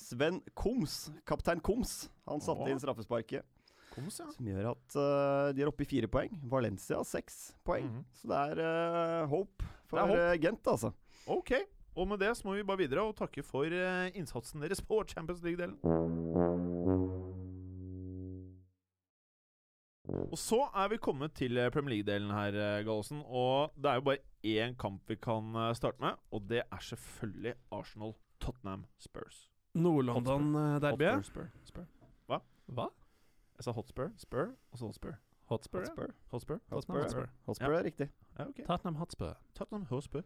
Sven Koms, kaptein Koms, han satte Åh. inn straffesparket. Koms, ja. Som gjør at uh, de er oppe i fire poeng. Valencia har seks poeng. Mhm. Så det er uh, hope for er hope. eh, Gent, altså. Ok. Og med det så må vi bare videre og takke for eh, innsatsen deres på Champions League-delen. Og så er vi kommet til eh, Premier League-delen her, eh, Gallosen. Og det er jo bare én kamp vi kan eh, starte med, og det er selvfølgelig Arsenal-Tottenham Spurs. Nord-London-derbyet. Hotspur, Hotspur, Hva? Jeg sa Hotspur, Spur og så Hotspur. Hotspur? Hotspur. Hotspur? Hotspur. Hotspur. Hotspur er riktig. Ja, okay. Tottenham Hotspur. Tottenham Hotspur.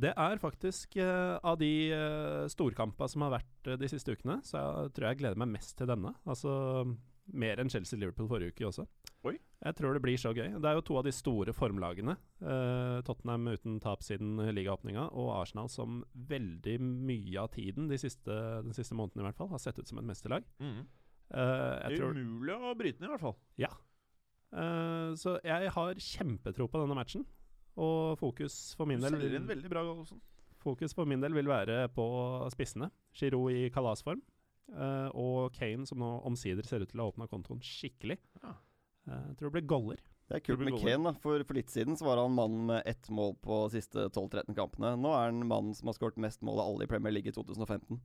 Det er faktisk uh, av de uh, storkampene som har vært uh, de siste ukene, så jeg tror jeg gleder meg mest til denne. Altså mer enn Chelsea-Liverpool forrige uke også. Oi. Jeg tror det blir så gøy. Det er jo to av de store formlagene. eh, Tottenham uten tap siden ligaåpninga, og Arsenal som veldig mye av tiden, de siste, den siste måneden i hvert fall, har sett ut som et mesterlag. Mm. Eh, Det er tror, umulig å bryte den, i hvert fall. eh, så jeg har kjempetro på denne matchen. Og fokus for min Du del selger inn veldig bra, Gallosen. Fokus for min del vil være på spissene. Giroud i kalasform. eh, og Kane, som nå omsider ser ut til å ha åpna kontoen skikkelig. Ja. Eh, jeg tror det blir goller. Det er kult med goller. Kane. da For, for litt siden så var han mannen med ett mål på de siste 12-13 kampene. Nå er han mannen som har skåret mest mål av alle i Premier League i 2015.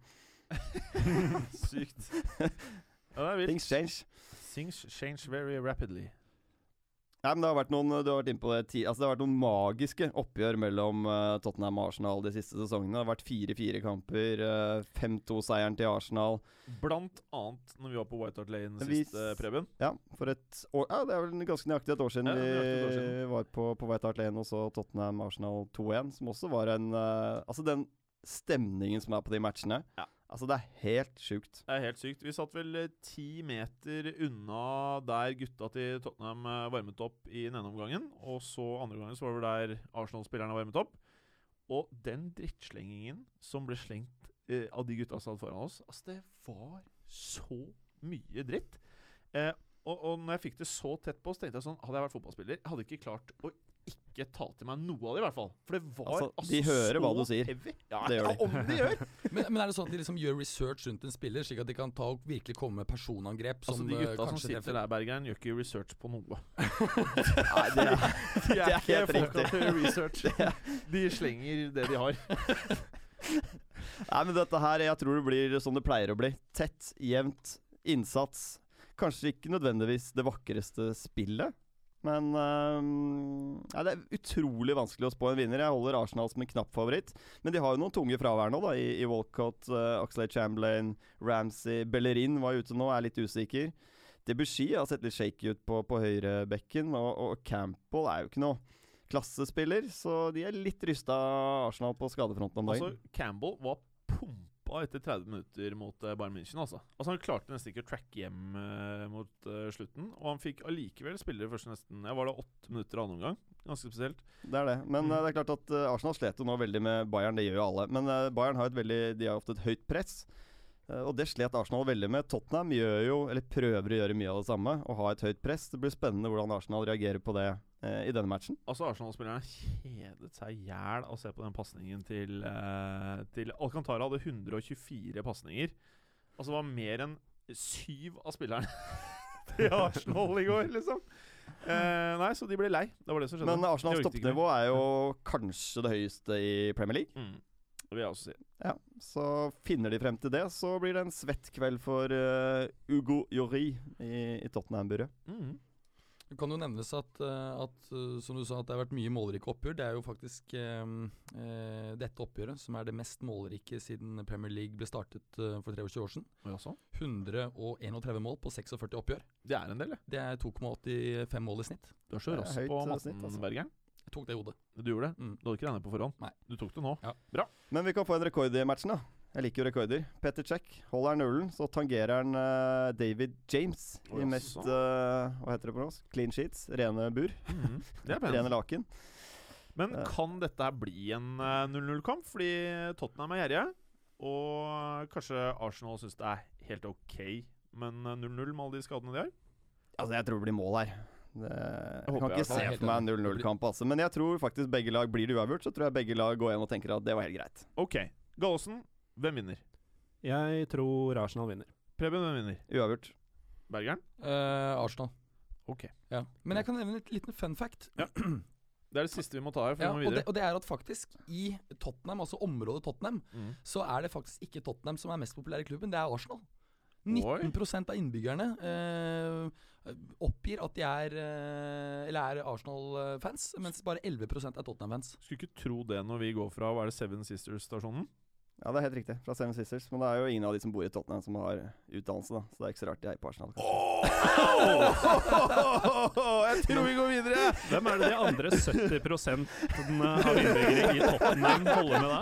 *laughs* Sykt. Ja, det er vilt. Things change. Things change very rapidly. Nei, men det har vært noen Du har vært inne på det altså Det har vært noen magiske oppgjør mellom eh, Tottenham og Arsenal de siste sesongene. Det har vært 4-4-kamper. 5-2-seieren til Arsenal. Blant annet når vi var på White Hart Lane sist, eh, Preben. Ja, for et år Ja, det er vel ganske nøyaktig et år siden Ja, vi var på, på White Hart Lane og så Tottenham-Arsenal 2-1, som også var en eh, Altså, den stemningen som er på de matchene Ja. Altså, det er helt sjukt. Det er helt sykt. Vi satt vel eh, ti meter unna der gutta til Tottenham eh, varmet opp i den ene omgangen. Og så andre gangen så var det der Arsenal-spillerne varmet opp. Og den drittslengingen som ble slengt eh, av de gutta som satt foran oss Altså, det var så mye dritt. Eh, og, og når jeg fikk det så tett på, så tenkte jeg sånn Hadde jeg vært fotballspiller, hadde jeg ikke klart å ikke ta til meg noe av det, i hvert fall. For det var Altså, altså, de hører så hva du sier. Heavy. Ja, Det gjør de. ja, *laughs* om de gjør! *laughs* Men, men er det sånn at de liksom gjør research rundt en spiller, slik at de kan ta og virkelig komme med personangrep som Altså, de eh, gutta som sitter treffer? der, Bergeren, gjør ikke research på noe. *laughs* Nei, det er, De er helt folka til research. De slenger det de har. Nei, men dette her, jeg tror det blir som det pleier å bli. Tett, jevnt, innsats. Kanskje ikke nødvendigvis det vakreste spillet. Men um, ja, det er utrolig vanskelig å spå en vinner. Jeg holder Arsenal som en knapp favoritt. Men de har jo noen tunge fravær nå, da, i, i Walcott, uh, Oxlade Chamberlain, Ramsey Bellerin var ute nå, er litt usikker. Debussy har sett litt shaky ut på, på høyrebekken, og, og Campbell er jo ikke noe klassespiller, så de er litt rysta Arsenal på skadefronten om dagen. Altså, Campbell var pumpa etter 30 minutter mot uh, Bayern München. Altså. altså Han klarte nesten ikke å tracke hjem uh, mot uh, slutten. Og han fikk allikevel spille de første nesten Jeg var da åtte minutter annen omgang. Ganske spesielt. Det er det. Men Mm. det er klart at Arsenal slet jo nå veldig med Bayern, det gjør jo alle. Men Bayern har et veldig De har ofte et høyt press. og det slet Arsenal veldig med. Tottenham gjør jo, eller prøver å gjøre mye av det samme, å ha et høyt press. Det blir spennende hvordan Arsenal reagerer på det i denne matchen. Altså Arsenal-spillerne kjedet seg i hjel av å se på den pasningen til, eh, til Alcantara hadde 124 pasninger. Altså det var mer enn syv av spillerne *laughs* *laughs* til Arsenal i går, liksom. Eh, nei, så de ble lei. Det var det som skjedde. Men Arsenals toppnivå er jo kanskje det høyeste i Premier League. Mm. Det vil jeg også si. Ja, Så finner de frem til det, så blir det en svett kveld for uh, Ugo Jori i, i Tottenham-buret. Mm. Det kan jo nevnes at, uh, at uh, som du sa, at det har vært mye målrike oppgjør. Det er jo faktisk um, uh, dette oppgjøret som er det mest målrike siden Premier League ble startet for 23 år siden. Og også? 131 mål på 46 oppgjør. Det er en del, det. Det er 2,85 mål i snitt. Du er så Det er rask på eh, matten, altså. Bergeren. Jeg tok det i hodet. Du gjorde det? Mm. Du hadde ikke regnet på forhånd? Nei. Du tok det nå? Ja. Bra. Men vi kan få en rekord i matchen, da. Jeg liker jo rekorder. Petter Check holder nullen, så tangerer han uh, David James Å, i mest uh, Hva heter det på norsk? Clean sheets. Rene bur. Mhm. Det er *laughs* Rene laken. Men uh, kan dette her bli en eh, 0-0-kamp? Fordi Tottenham er gjerrige. Og kanskje Arsenal syns det er helt ok, men eh, 0-0 med alle de skadene de har? Altså, jeg tror det blir mål her. Det, jeg kan ikke se for meg en 0-0-kamp, altså. Men jeg tror faktisk begge lag blir det uavgjort. Så tror jeg begge lag går hjem og tenker at det var helt greit. Ok. Gallosen, hvem vinner? Jeg tror Arsenal vinner. Preben, hvem vinner? Uavgjort. Bergeren? Eh, Arsenal. Ok. Ja. Men jeg kan nevne et liten fun fact. Ja. Det er det siste vi må ta her. For Ja, vi må og, det, og det er at faktisk i Tottenham, altså området Tottenham, Mm. så er det faktisk ikke Tottenham som er mest populær i klubben, det er Arsenal. 19 av innbyggerne eh, oppgir at de er eh, Eller er Arsenal-fans, mens bare 11% er Tottenham-fans. Skulle ikke tro det når vi går fra hva er det, Seven Sisters-stasjonen. Ja, det er helt riktig. Fra Seven Sisters. Men det er jo ingen av de som bor i Tottenham som har utdannelse, da. Så det er ikke så rart de er på Arsenal. Oh! Jeg tror vi går videre! Hvem er det de andre 70% av innbyggere i Tottenham holder med da?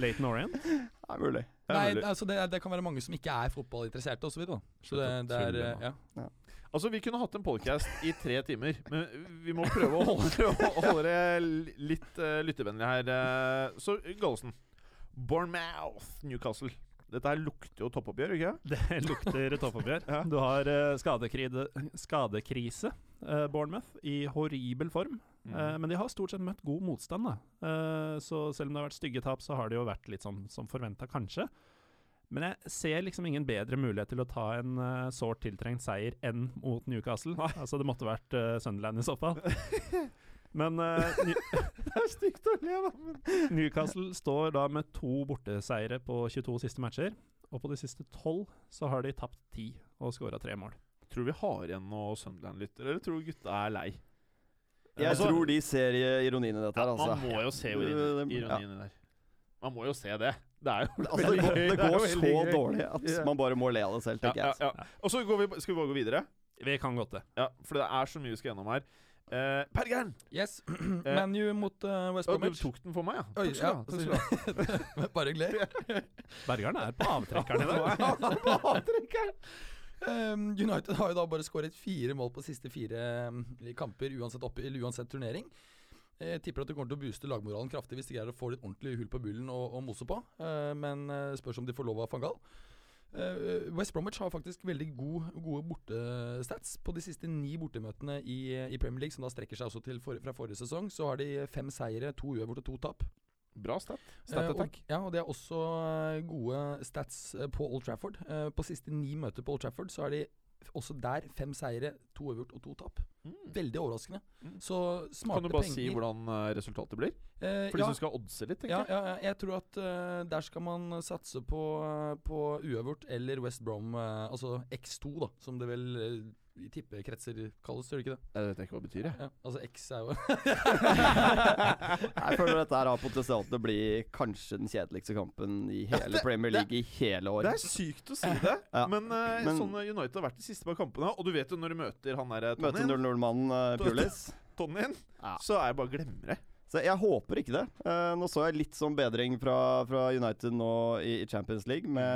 Leighton Orient? Det er mulig. Det er Nei, altså det, det kan være mange som ikke er fotballinteresserte osv. Så, videre, så det, det er eh, ja. Altså, Vi kunne hatt en podcast i tre timer, men vi må prøve å holde, å holde det litt uh, lyttevennlig her. eh. så Gallosen. Bournemouth, Newcastle. Dette her lukter jo toppoppgjør, ikke? Det *laughs* lukter toppoppgjør. Ja. Du har eh, skadekrise, skadekrise eh, Bournemouth, i horribel form. Mm. Eh, men de har stort sett møtt god motstand, da. Eh, så selv om det har vært stygge tap, så har det jo vært litt sånn som forventa, kanskje. Men jeg ser liksom ingen bedre mulighet til å ta en uh, sårt tiltrengt seier enn mot Newcastle. Altså, det måtte vært uh, Sunderland i så fall. *laughs* Men uh, *laughs* Det er stygt å le, da. Men. Newcastle står da med to borteseiere på 22 siste matcher. Og på de siste tolv så har de tapt ti og skåra tre mål. Tror vi har igjen noe Sunderland-lytter, eller tror gutta er lei? Jeg Altså- tror de ser ironien i dette her, altså. man altså. må jo se ironien i der. Man må jo se det. Det er jo Altså, det går, det *laughs* er går jo så gøy. dårlig at Ja. man bare må le av det selv, Ja, tenker ja, jeg. Og så går vi, skal vi bare gå videre. Vi kan godt det. Ja, For det er så mye vi skal gjennom her. Eh, Pergern! Yes. *clears throat* ManU mot uh, West Bromwich. du tok den for meg, ja. Oi, ja. Bare gled. *laughs* Bergeren er på avtrekkeren i dag. *laughs* Um, United har jo da bare skåret fire mål på siste fire um, kamper, uansett, opp, uansett turnering. Jeg tipper at det kommer til å booste lagmoralen kraftig hvis de greier å få litt ordentlig hull på bullen og, og mose på. Uh, men uh, spørs om de får lov av van Gaal. Uh, West Bromwich har faktisk veldig god, gode bortestats. På de siste ni bortemøtene i, i Premier League, som da strekker seg også til for, fra forrige sesong, så har de fem seire, to uavgjort og to tap. Bra stat. Eh, Stat og, attack. ja, og det er også eh, gode stats eh, på Old Trafford. Eh, på siste ni møter på Old Trafford så har de også der fem seire, to uavgjort og to tap. Mm. Veldig overraskende. Mm. Så smarte penger Kan du bare penger si hvordan eh, resultatet blir? Eh, For de ja, som skal oddse litt, tenker ja, jeg. ja, ja, jeg tror at uh, der skal man satse på, eh, på uavgjort eller West Brom, uh, altså X2, da, som det vel i tippekretser kalles, gjør det ikke det? Jeg vet ikke hva det betyr, jeg. Ja, altså X er jo *laughs* Jeg føler dette her har potensial til å bli kanskje den kjedeligste kampen i hele det- Premier det- League i hele år. Det er sykt å si det, Ja. men, uh, Men- sånn eh, United har vært de siste par kampene. Og du vet jo når du møter han der Møter Tonyen, 0-0-mannen uh, Pulis. Tonyen Ja. så er jeg bare glemmer det. Så jeg håper ikke det. Eh, nå så jeg litt sånn bedring fra, fra United nå i, i Champions League. Med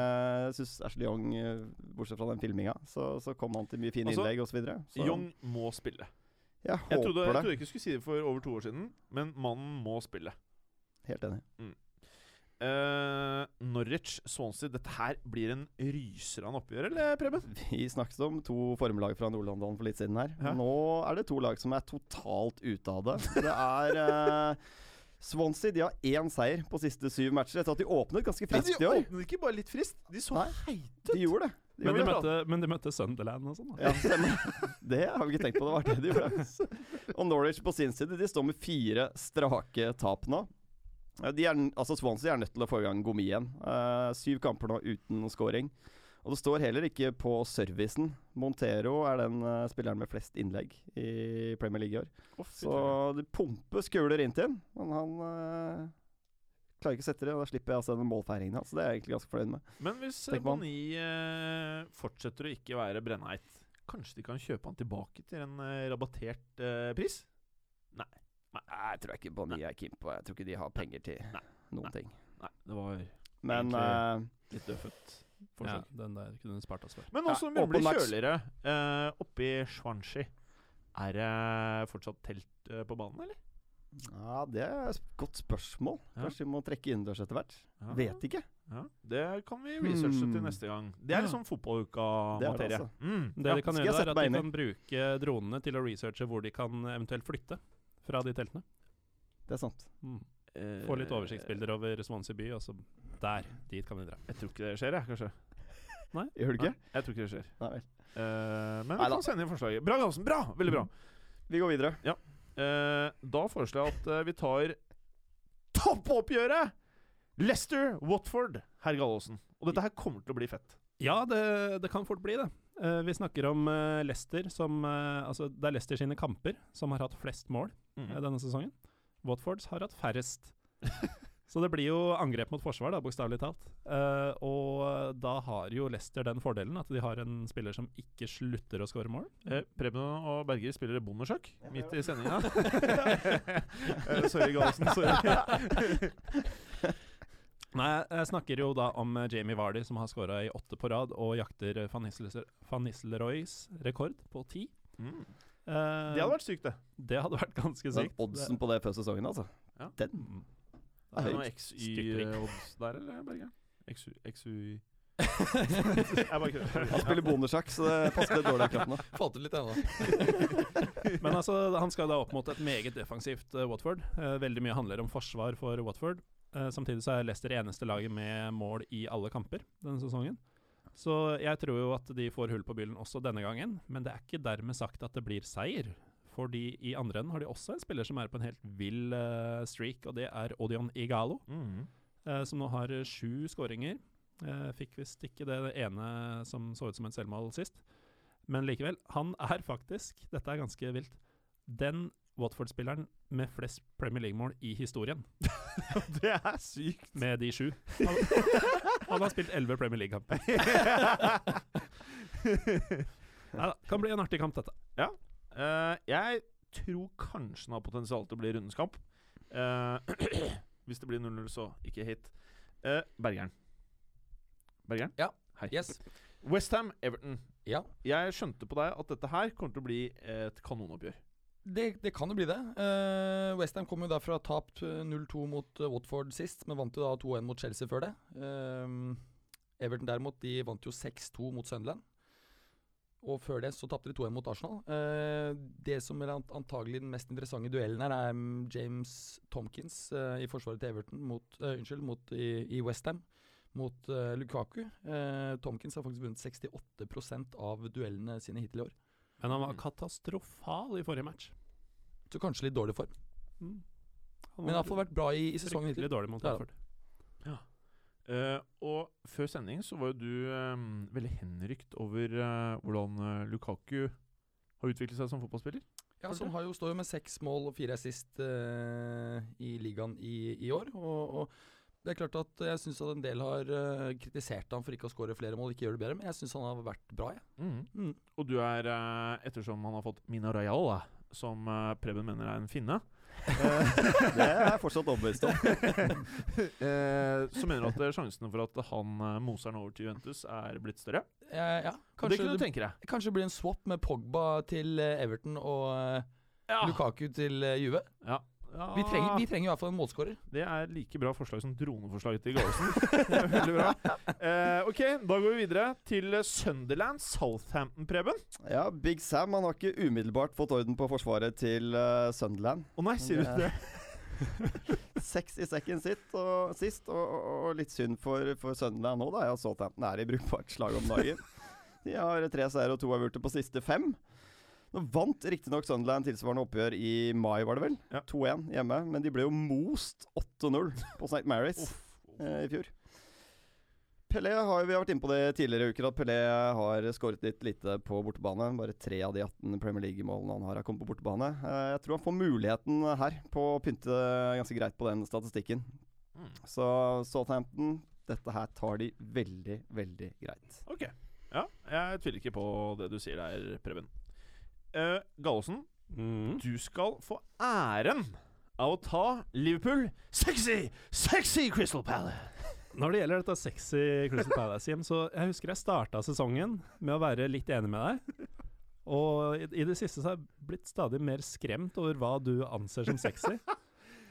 jeg synes Ashley Young, eh, bortsett fra den filminga, så, så kom han til mye fine Altså, innlegg osv. Young må spille. jeg Jeg håper trodde, jeg det. trodde ikke du skulle si det for over to år siden, men mannen må spille. Helt enig. Uh, Norwich, Swansea, dette her blir en ryser av en oppgjør, eller Preben? Vi snakket om to formlag fra Nord-London for litt siden her. Ja. Nå er det to lag som er totalt ute av det. Det er uh, Swansea de har én seier på siste syv matcher etter at de åpnet ganske friskt i år. De åpnet ikke bare litt frist, de så Nei. heite ut. De gjorde det. De Men de, møtte, men de møtte Sunderland og sånn. da. Ja, stemmer. Det har vi ikke tenkt på. Det var det de gjorde. Og Norwich på sin side de står med fire strake tap nå. De er, altså Swansea er nødt til å få i gang Gomi igjen. Uh, syv kamper nå uten scoring. Og det står heller ikke på servicen. Montero er den uh, spilleren med flest innlegg i Premier League i år. Oh, Så det pumpes kuler inn til ham, men han uh, klarer ikke å sette det. Og da slipper jeg altså den målfeiringen hans. Så det er jeg egentlig ganske fornøyd med. Men hvis. Boni fortsetter å ikke være brennheit, kanskje de kan kjøpe han tilbake til en rabattert pris? Nei, jeg tror ikke Bonnie er keen på Jeg tror ikke de har penger til Nei. noen Nei. ting. Nei, det var Men Egentlig- eh, litt døffet. Ja, den der kunne du spart oss for. Men også nå som det blir kjøligere uh, oppe i Swansea, er det fortsatt telt eh, på banen, eller? Ja, det er et godt spørsmål. Ja. Kanskje vi må trekke innendørs etter hvert. Ja. Vet ikke. Ja, det kan vi researche til Hmm. neste gang. Det er Ja. liksom Det er det, fotballuka-materie. altså. Mm. Det Ja, de kan gjøre, er at de kan bruke dronene til å researche hvor de kan eventuelt flytte fra de teltene. Det er sant. Mm. Eh, Få litt oversiktsbilder over Swansea by, og så der. Dit kan vi dra. Jeg tror ikke det skjer, jeg, kanskje. *laughs* Gjør du ikke? Jeg tror ikke det skjer. Nei vel. Uh, men vi kan sende inn forslaget. Bra, Galsen! Bra! Veldig bra. Vi går videre. Eh, da foreslår jeg at uh, vi tar toppoppgjøret! Leicester, Watford, herr Gallosen. Og dette her kommer til å bli fett. Ja, det, det kan fort bli det. Eh, vi snakker om Leicester som Altså, det er Leicester sine kamper som har hatt flest mål Mm. eh, denne sesongen. Watfords har hatt færrest. *laughs* Så det blir jo angrep mot forsvar, da, bokstavelig talt. Uh, og da har jo Leicester den fordelen at de har en spiller som ikke slutter å skåre mål. Eh, Preben og Berger spiller bondesjakk midt i sendinga. *laughs* uh, sorry, Gallosen. Sorry. *laughs* Nei, jeg snakker jo da om eh, Jamie Vardy, som har skåra i åtte på rad, og jakter eh, Van Nistelrooys rekord på ti. Mm. Eh, Det hadde vært sykt, det. det hadde vært ganske sykt. sykt. oddsen på det før sesongen, altså. Ja. Den Mm. Er noe XY-odds der, eller, Berge? XY, XY. *laughs* Han spiller bondersjakk, så det passer litt dårlig akkurat kroppen. *laughs* Falt ut litt ennå. *laughs* Men altså, han skal da opp mot et meget defensivt uh, Watford. Uh, veldig mye handler om forsvar for Watford. Uh, samtidig så er Leicester eneste laget med mål i alle kamper denne sesongen. Så jeg tror jo at de får hull på byllen også denne gangen, men det er ikke dermed sagt at det blir seier. Fordi i andre enden har de også en spiller som er på en helt vill uh, streak, og det er Odion Igalo. Mm. Uh, som nå har sju skåringer. Uh, fikk visst ikke det ene som så ut som en selvmål sist. Men likevel, han er faktisk, dette er ganske vilt, den Watford-spilleren med flest Premier League-mål i historien. *laughs* Det er sykt. Med de sju. *laughs* Han, har spilt elleve Premier League-kamper. *laughs* Neida, Kan bli en artig kamp, dette. Eh, jeg tror kanskje den har potensial til å bli rundens kamp. Uh, *clears throat* hvis det blir 0-0, så ikke hit. Uh, Bergeren. Bergeren? Ja. Hei. Yes. Westham, Everton. Ja. Jeg skjønte på deg at dette her kommer til å bli et kanonoppgjør. Det, det kan jo bli det. Uh, Westham kom jo da fra tapt eh, 0-2 mot eh, Watford sist, men vant jo da 2-1 mot Chelsea før det. Uh, Everton derimot, de vant jo 6-2 mot Sunderland. Og før det så tapte de 2-1 mot Arsenal. Uh, det som er antagelig den mest interessante duellen her, er mm, James Tomkins uh, i forsvaret til Everton mot, eh, unnskyld, mot, i, i Westham mot eh, Lukaku. Eh, Tomkins har faktisk vunnet 68% av duellene sine hittil i år. Men han var katastrofal i forrige match. Så kanskje litt dårlig form. Mm. Han Men det har iallfall vært bra i, i sesongen hittil. dårlig mot Det Ja. Watford. Eh, og før sending så var jo du um, veldig henrykt over uh, hvordan uh, Lukaku har utviklet seg som fotballspiller. Ja, som har jo, står jo med seks mål og fire assist i ligaen i, i år. Og, og det er klart at jeg syns at en del har eh, kritisert ham for ikke å skåre flere mål, ikke gjøre det bedre, men jeg syns han har vært bra, jeg. Mm. Og du er, eh, ettersom han har fått Mina Royal, da, som eh, Preben mener er en finne, *laughs* Det er jeg fortsatt overbevist om. *laughs* Eh, så mener du at sjansene for at han moser han over til Juventus, er blitt større? Eh, ja, kanskje, det kunne du tenke deg. kanskje det blir en swap med Pogba til Everton og Ja. Lukaku til Juve. Ja. Ja, Vi trenger, vi trenger i hvert fall en målskårer. Det er like bra forslag som droneforslaget til Gallosen. *laughs* Er veldig bra. Eh, ok, da går vi videre til eh, Sunderland Southampton, Preben. Ja, Big Sam han har ikke umiddelbart fått orden på forsvaret til uh, Sunderland. Å nei, sier du Ja. det? *laughs* Seks i sekken sitt og, sist, og, og, og litt synd for, for Sunderland nå, da. Ja, Southampton er i brukbart slag om dagen. De har tre seire og to avgjorte på siste fem. Nå vant riktignok Sunderland tilsvarende oppgjør i mai, var det vel? Ja. 2-1 hjemme. Men de ble jo most 8-0 på St. Mary's eh, i fjor. Pelé har vi har vært inne på det tidligere i uker, at Pelé har skåret litt lite på bortebane. Bare tre av de 18 Premier League-målene han har, har kommet på bortebane. Eh, Jeg tror han får muligheten her på å pynte ganske greit på den statistikken. Mm. Så Southampton, dette her tar de veldig, veldig greit. Ok. Ja, jeg tviler ikke på det du sier der, Preben. Uh, Gallosen, Mm. du skal få æren av å ta Liverpool sexy, sexy Crystal Palace. Når det gjelder dette sexy Crystal Palace hjem, så jeg husker jeg starta sesongen med å være litt enig med deg. Og i, i det siste så har jeg blitt stadig mer skremt over hva du anser som sexy.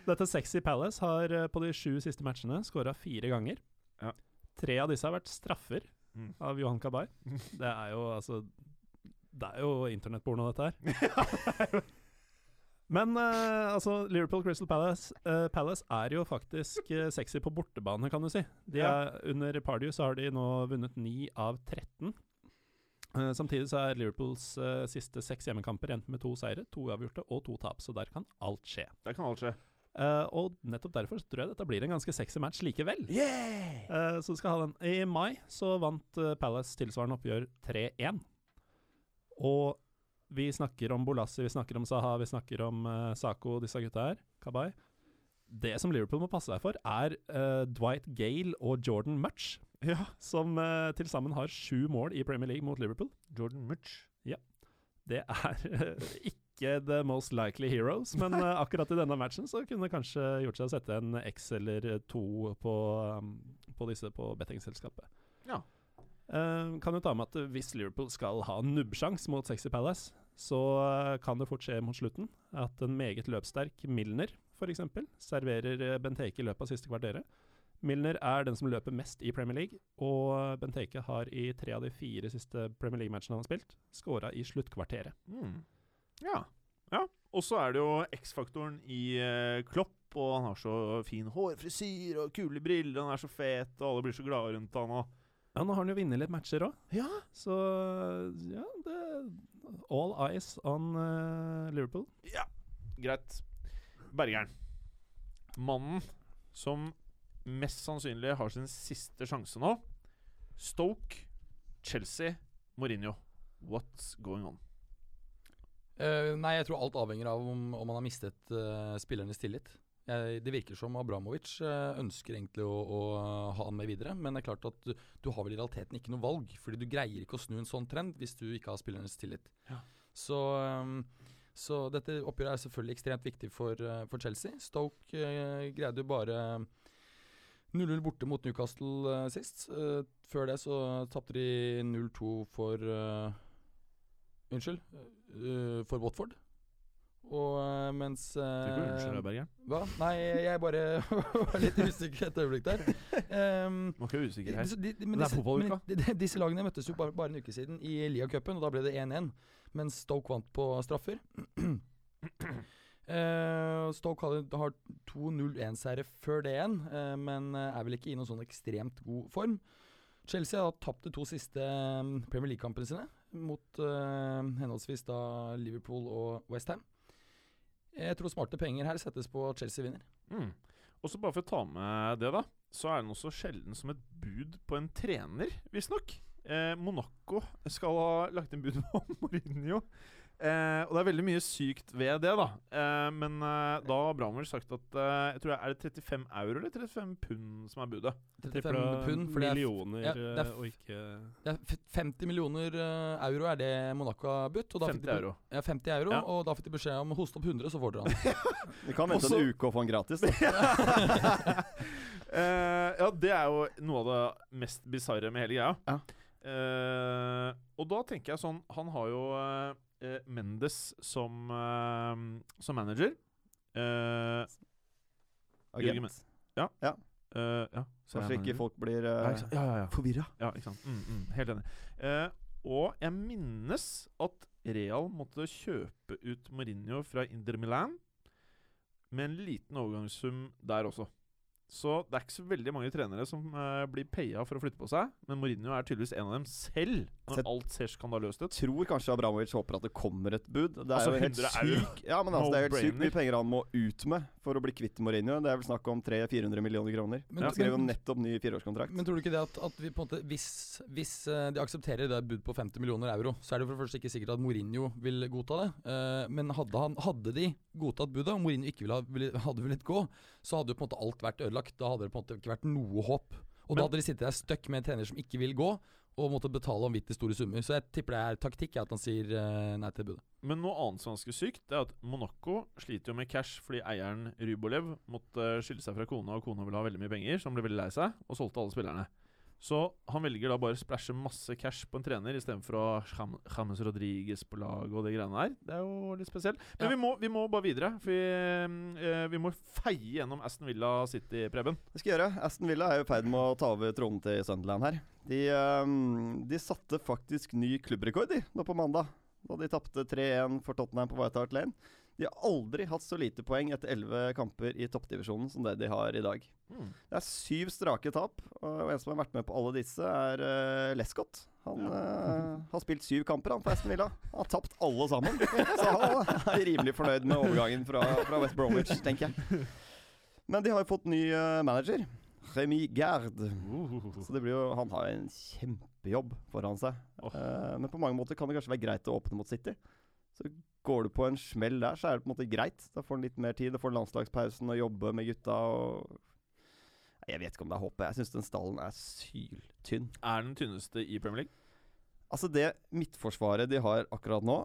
Dette Sexy Palace har eh, på de sju siste matchene skåra fire ganger. Ja. Tre av disse har vært straffer Mm. av Johan Kabay. *laughs* Det er jo altså Det er jo internettporno, dette her. Men eh, altså, Liverpool Crystal Palace, eh, Palace er jo faktisk eh, sexy på bortebane, kan du si. De er, under Pardew så har de nå vunnet 9 av 13. Eh, samtidig så er Liverpools eh, siste seks hjemmekamper endt med to seire, to uavgjorte og to tap, så der kan alt skje. Der kan alt skje. Eh, og nettopp derfor så tror jeg dette blir en ganske sexy match likevel. Yeah! Så du skal ha den. I mai så vant Palace tilsvarende oppgjør 3-1. Og vi snakker om Bolassi, vi snakker om Saha, vi snakker om uh, Sako, disse gutta her. Kabay. Det som Liverpool må passe seg for, er uh, Dwight Gale og Jordan Mutch, Ja. som uh, til sammen har sju mål i Premier League mot Liverpool. Jordan Mutch. Det er eh, ikke the most likely heroes, men uh, akkurat i denne matchen så kunne det kanskje gjort seg å sette en X eller to på, um, på disse på bettingselskapet. Ja. Eh, kan jo ta med at hvis Liverpool skal ha nubbsjans mot Sexy Palace, så eh, kan det fort skje mot slutten at en meget løpssterk Milner f.eks. serverer eh, Benteke i løpet av siste kvarteret. Milner er den som løper mest i Premier League, og Benteke har i tre av de fire siste Premier League-matchene han har spilt, skåra i sluttkvarteret. Mm. Ja. ja. Og så er det jo X-faktoren i uh, Klopp, og han har så fin hårfrisyr og kule briller, han er så fet, og alle blir så glade rundt han og Ja, nå har han jo vunnet litt matcher òg, Ja! så ja, det All eyes on eh, Liverpool. Ja, greit. Bergeren. Mannen som mest sannsynlig har sin siste sjanse nå. Stoke, Chelsea, Mourinho. What's going on? Eh, nei, jeg tror alt avhenger av om, om man har mistet eh, spillernes tillit. Det virker som Abramovic eh, ønsker egentlig å, å ha han med videre, men det er klart at du, du har vel i realiteten ikke noe valg, fordi du greier ikke å snu en sånn trend hvis du ikke har spillernes tillit. Ja. Så, ehm, så dette oppgjøret er selvfølgelig ekstremt viktig for, eh, for Chelsea. Stoke eh, greide jo bare 0-0 borte mot Newcastle eh, sist. Eh, før det så tapte de 0-2 for eh, Unnskyld. eh, for Watford. Og eh, mens Du eh, unnskyld deg, Bergeren. Hva? Nei, jeg bare *laughs* var litt usikker et øyeblikk der. Um, Må ikke usikker her. disse, de, de, men Det er fotballuka. de, disse lagene møttes jo bare, bare en uke siden i Lia-cupen, og da ble det 1-1. Mens Stoke vant på straffer. *clears throat* Uh, Stoke har 2-0-1-seire før det igjen, uh, men eh, er vel ikke i noen sånn ekstremt god form. Chelsea har tapt de to siste eh, Premier League-kampene sine mot uh, henholdsvis da Liverpool og Westham. Jeg tror smarte penger her settes på Chelsea vinner. Mm. Og så bare for å ta med det, da, så er det noe så sjelden som et bud på en trener, visstnok. Eh, Monaco skal ha lagt inn bud på *laughs* Mourinho. Eh, og det er veldig mye sykt ved det, da. Eh, men eh, da har Bramwell sagt at eh, jeg tror det Er det 35 euro eller 35 pund som er budet? 35 pund, for det er, millioner ja, det er eh, og ikke det er 50 millioner eh, euro er det Monaco har budt. Og da 50 de, euro. Ja, 50 euro, Ja. og da fikk de beskjed om hoste opp 100, så får dere han. *laughs* Vi kan vente Også- en uke og få han gratis. Da. *laughs* Eh, ja, det er jo noe av det mest bisarre med hele greia. Ja. Eh, og da tenker jeg sånn Han har jo eh, Mendes som, eh, som manager. Eh, Agent. Uh, ja, Så ikke folk blir uh, ja, ja, ja. forvirra. Ja, ikke sant. Mm, mm, helt enig. Uh, og jeg minnes at Real måtte kjøpe ut Mourinho fra Inter Milan med en liten overgangssum der også. Så det er ikke så veldig mange trenere som uh, blir paya for å flytte på seg. Men Mourinho er tydeligvis en av dem selv, når Sett- alt ser skandaløst ut. Tror kanskje Abramovic håper at det kommer et bud. Det er Altså, jo helt 100 euro. syk Ja, men altså, det er helt sykt No-brainer. mye penger han må ut med for å bli kvitt Mourinho. Det er vel snakk om 300-400 millioner kroner. Men- Han skrev jo nettopp ny fireårskontrakt. Men tror du ikke det at, at vi på en måte hvis, hvis eh, de aksepterer det bud på 50 millioner euro, så er det for det første ikke sikkert at Mourinho vil godta det. Uh, men hadde, han, hadde de godtatt budet, og Mourinho ikke ville, ha- ville, hadde villet gå, så hadde jo på en måte alt vært ødelagt. Da hadde det på en måte ikke vært noe håp. Og Men- da hadde de sittet der stuck med en trener som ikke vil gå, og måtte betale vanvittig store summer. Så jeg tipper det er taktikk at han sier eh, nei til budet. Men noe annet som er ganske sykt, det er at Monaco sliter jo med cash fordi eieren Rybolev måtte skille seg fra kona, og kona ville ha veldig mye penger, så han ble veldig lei seg, og solgte alle spillerne. Så han velger da bare å splæsje masse cash på en trener istedenfor å ha James Rodriguez på laget og de greiene der. Det er jo litt spesielt. Men Ja. vi, må, vi må bare videre. For vi, eh, vi må feie gjennom Aston Villa City, Preben. Det skal jeg gjøre. Aston Villa er jo i ferd med å ta over tronen til Sunderland her. De, eh, de satte faktisk ny klubbrekord de, nå på mandag, da de tapte 3-1 for Tottenham på White Hart Lane. De har aldri hatt så lite poeng etter elleve kamper i toppdivisjonen som det de har i dag. Det er syv strake tap, og en som har vært med på alle disse, er uh, Lescott. Han eh, har spilt syv kamper han på Aston Villa. Han har tapt alle sammen. Så han er rimelig fornøyd med overgangen fra, fra West Bromwich, tenker jeg. Men de har jo fått ny uh, manager. Remy Gerd. Så det blir jo, han har en kjempejobb foran seg. Oh. Uh, men på mange måter kan det kanskje være greit å åpne mot City. Så går du på en smell der, så er det på en måte greit. Da får han litt mer tid. Da får landslagspausen og jobbe med gutta. og... Jeg vet ikke om det er håpet. Jeg syns den stallen er syltynn. Er den tynneste i Premier League? Altså, det midtforsvaret de har akkurat nå,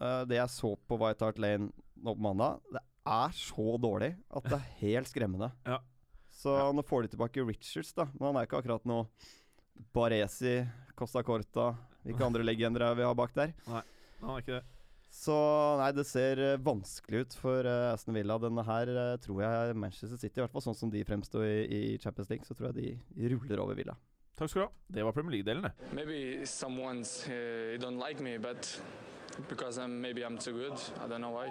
eh, det jeg så på White Hart Lane nå på mandag, det er så dårlig at det er *laughs* helt skremmende. Ja. Så nå får de tilbake Richards, da. Men han er ikke akkurat noe Baresi, Costa Corta Hvilke *laughs* andre legender er vi har bak der? Nei, Han er ikke det. Så nei, det ser eh, vanskelig ut for uh, Aston Villa. Denne her uh, tror jeg Manchester City, i hvert fall sånn som de fremstår i, i Champions League, så tror jeg de ruller over Villa. Takk skal du ha. Det var Premier League-delen, det. Maybe someone's uh, don't like me, but because I'm maybe I'm too good. I don't know why.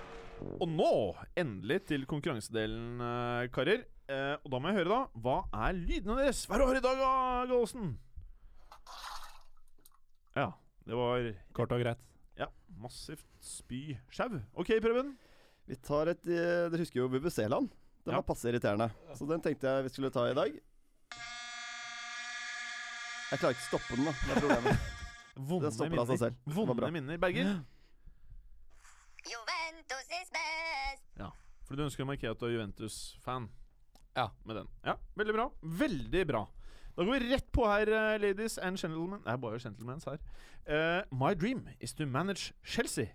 Og nå, endelig til konkurransedelen, eh, karer. Eh, og da må jeg høre, da. Hva er lydene deres? Hva er har i dag, da, Gallosen? Ja, det var Kort og greit. Ja, massivt spy-sjau. OK, Preben. Vi tar et eh, Dere husker jo Bubuseland? Den Ja. var passe irriterende. Så den tenkte jeg vi skulle ta i dag. Jeg klarer ikke å stoppe den, da. Det er problemet. *laughs* Vonde Den stopper av seg selv. Vonde minner. Berger? Juventus is best. Ja, For du ønsker å markere at du er Juventus-fan? Ja. Med den. Ja, Veldig bra. Veldig bra. Da går vi rett på her, eh, ladies and gentlemen. Det er bare gentlemen her. Uh, my dream is to manage Chelsea.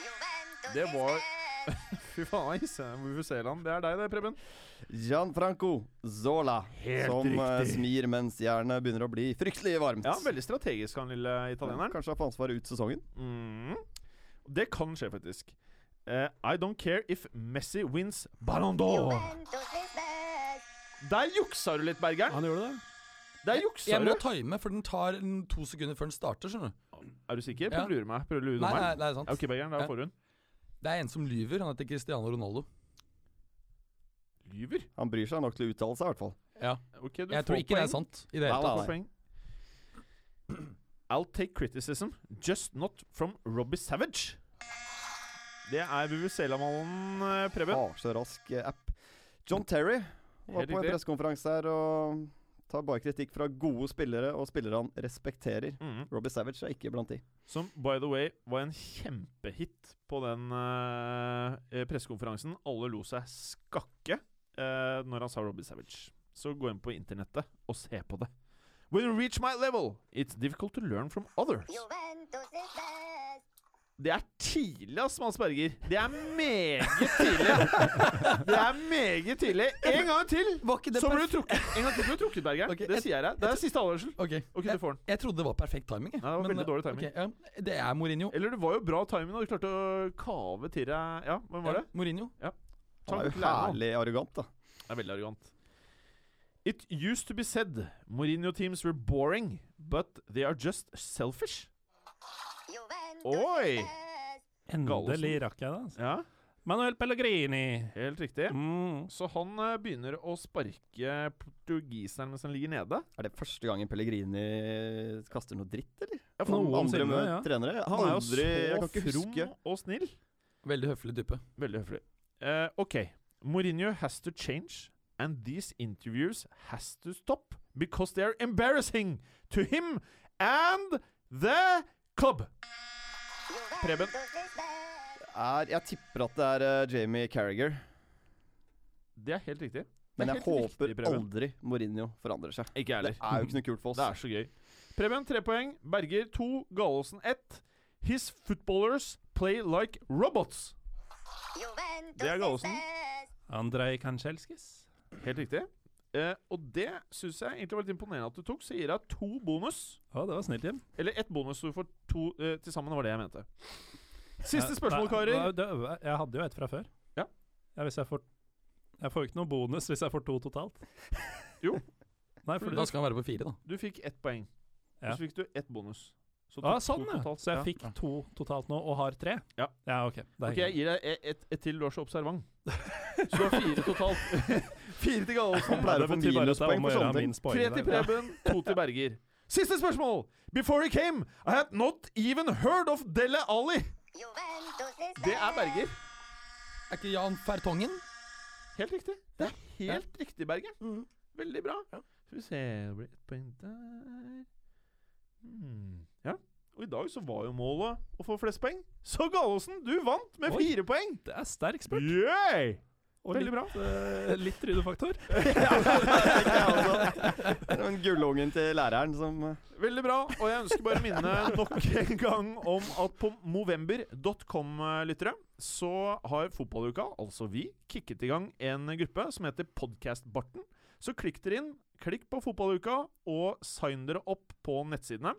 Juventus Det var-. *laughs* Fy faen, Vuvuzeland. Det er deg, det, Preben. Gianfranco Zola, Helt som eh, riktig. smir mens jernet begynner å bli fryktelig varmt. Ja, Veldig strategisk, han lille italieneren. Kanskje han får ansvaret ut sesongen. Mm. Det kan skje, faktisk. Uh, I don't care if Messi wins Ballon d'Or. Der juksa du litt, Bergeren. Han gjorde det. Der juksa Jeg du. må time, for den tar to sekunder før den starter. skjønner du Er du sikker? Prøv å lure meg? Prøv å lure Nei, meg? nei, nei, sant. Ok, Bergeren, da får hun. Det er en som lyver. Han heter Cristiano Ronaldo. Lyver? Han bryr seg nok til å uttale seg, i hvert fall. Ja. Ok, du Jeg får tror ikke det er sant i det hele tatt. I'll take criticism, just not from Robbie Savage. Det er Vuvuzela-mannen, eh, Preben. Har så rask eh, app. John Terry var på en pressekonferanse her og tar bare kritikk fra gode spillere og spillere han respekterer. Mhm. Robbie Savage er ikke blant de. Som by the way var en kjempehit på den uh, pressekonferansen. Alle lo seg skakke uh, når han sa Robbie Savage. Så gå inn på internettet og se på det. When you reach my level, it's difficult to learn from others. Juventus is best. Det er tidlig, ass, Mads Berger. Det er meget tidlig. Det er meget tidlig. En gang til, Var ikke det så blir du trukket. En gang til blir du trukket, Berger. Okay, det sier jeg deg. Det er siste advarsel. Ok, Okay, jeg, du får den. jeg trodde det var perfekt timing. jeg. Nei, det var veldig dårlig timing. ja, det er Mourinho. Eller det var jo bra timing, og du klarte å kave til deg Ja, hvem var det? Ja, Mourinho. Han er jo herlig arrogant, da. Det er veldig arrogant. It used to be said Mourinho teams were boring, but they are just selfish. Oi. Endelig rakk jeg det. Altså. Ja, Manuel Pellegrini. helt riktig. Mm. Så han eh, begynner å sparke portugiseren mens han ligger nede. Er det første gangen Pellegrini kaster noe dritt, eller? Ja, For andre mø- ja. trenere? Han er jo Aldri, jeg kan så from og snill. Veldig høflig type. Veldig høflig. Uh, ok. Mourinho has to change, and these interviews has to stop because they are embarrassing to him and the club. Preben. Er, jeg tipper at det er uh, Jamie Carragher. Det er helt riktig. Men jeg håper riktig, aldri Mourinho forandrer seg. Ikke heller. Det er jo ikke noe kult for oss. Det er så gøy. Preben, tre poeng. Berger, to. Gallosen, ett. His footballers play like robots. Det er Gallosen. Andrej Kanchelskis. Helt riktig. Eh, og det syns jeg egentlig var litt imponerende at du tok. Så gir jeg to bonus. Ja, det var snilt, Jim. Eller ett bonus, så du får to eh, til sammen. var det jeg mente. Siste spørsmål, nei, karer. Jeg hadde jo et fra før. Ja. hvis jeg får Jeg får jo ikke noe bonus hvis jeg får to totalt. Jo. Nei, for Da skal han være på fire, da. Du fikk ett poeng. Ja. Så fikk du ett bonus. Så Ah, sånn, to totalt. Så jeg Ja. fikk to totalt nå, og har tre? Ja. Ja, ok. Det er Ok, jeg gir deg ett et, et til. Du er så observant. *laughs* Så du har fire totalt. *laughs* fire til Gallosen. Pleier å få minuspoeng for sånne ting. Tre til Preben, to til Berger. *laughs* Siste spørsmål! Before he came, I had not even heard of Dele Ali. Det er Berger. Er ikke Jan Fertongen? Helt riktig. Det er helt riktig, Berger. Veldig bra. Skal vi se Det blir ett poeng der. Hmm. Ja. Og i dag så var jo målet å få flest poeng. Så Gallosen, du vant med Oi. fire poeng! Det er sterk spurt. Yay! Og Veldig litt, bra. eh, litt rydefaktor. *laughs* Det var en gullungen til læreren som eh, Veldig bra. Og jeg ønsker bare å minne nok en gang om at på movember.com, lyttere, så har fotballuka, altså vi, kicket i gang en gruppe som heter Podcastbarten. Så klikk dere inn, klikk på fotballuka, og sign dere opp på nettsidene.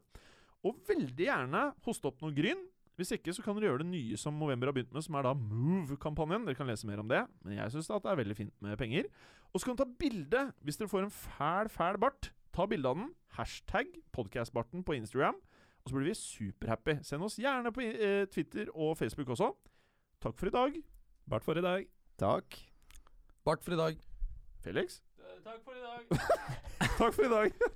Og veldig gjerne hoste opp noe gryn. Hvis ikke så kan dere gjøre det nye som November har begynt med, som er da Move-kampanjen. Dere kan lese mer om det, men jeg syns det er veldig fint med penger. Og så kan du ta bilde hvis dere får en fæl, fæl bart. Ta bilde av den. Hashtag podcastbarten på Instagram. Og så blir vi superhappy. Send oss gjerne på eh, Twitter og Facebook også. Takk for i dag. Bart for i dag. Takk. Bart for i dag. Felix. Takk for i dag. *laughs* Takk for i dag.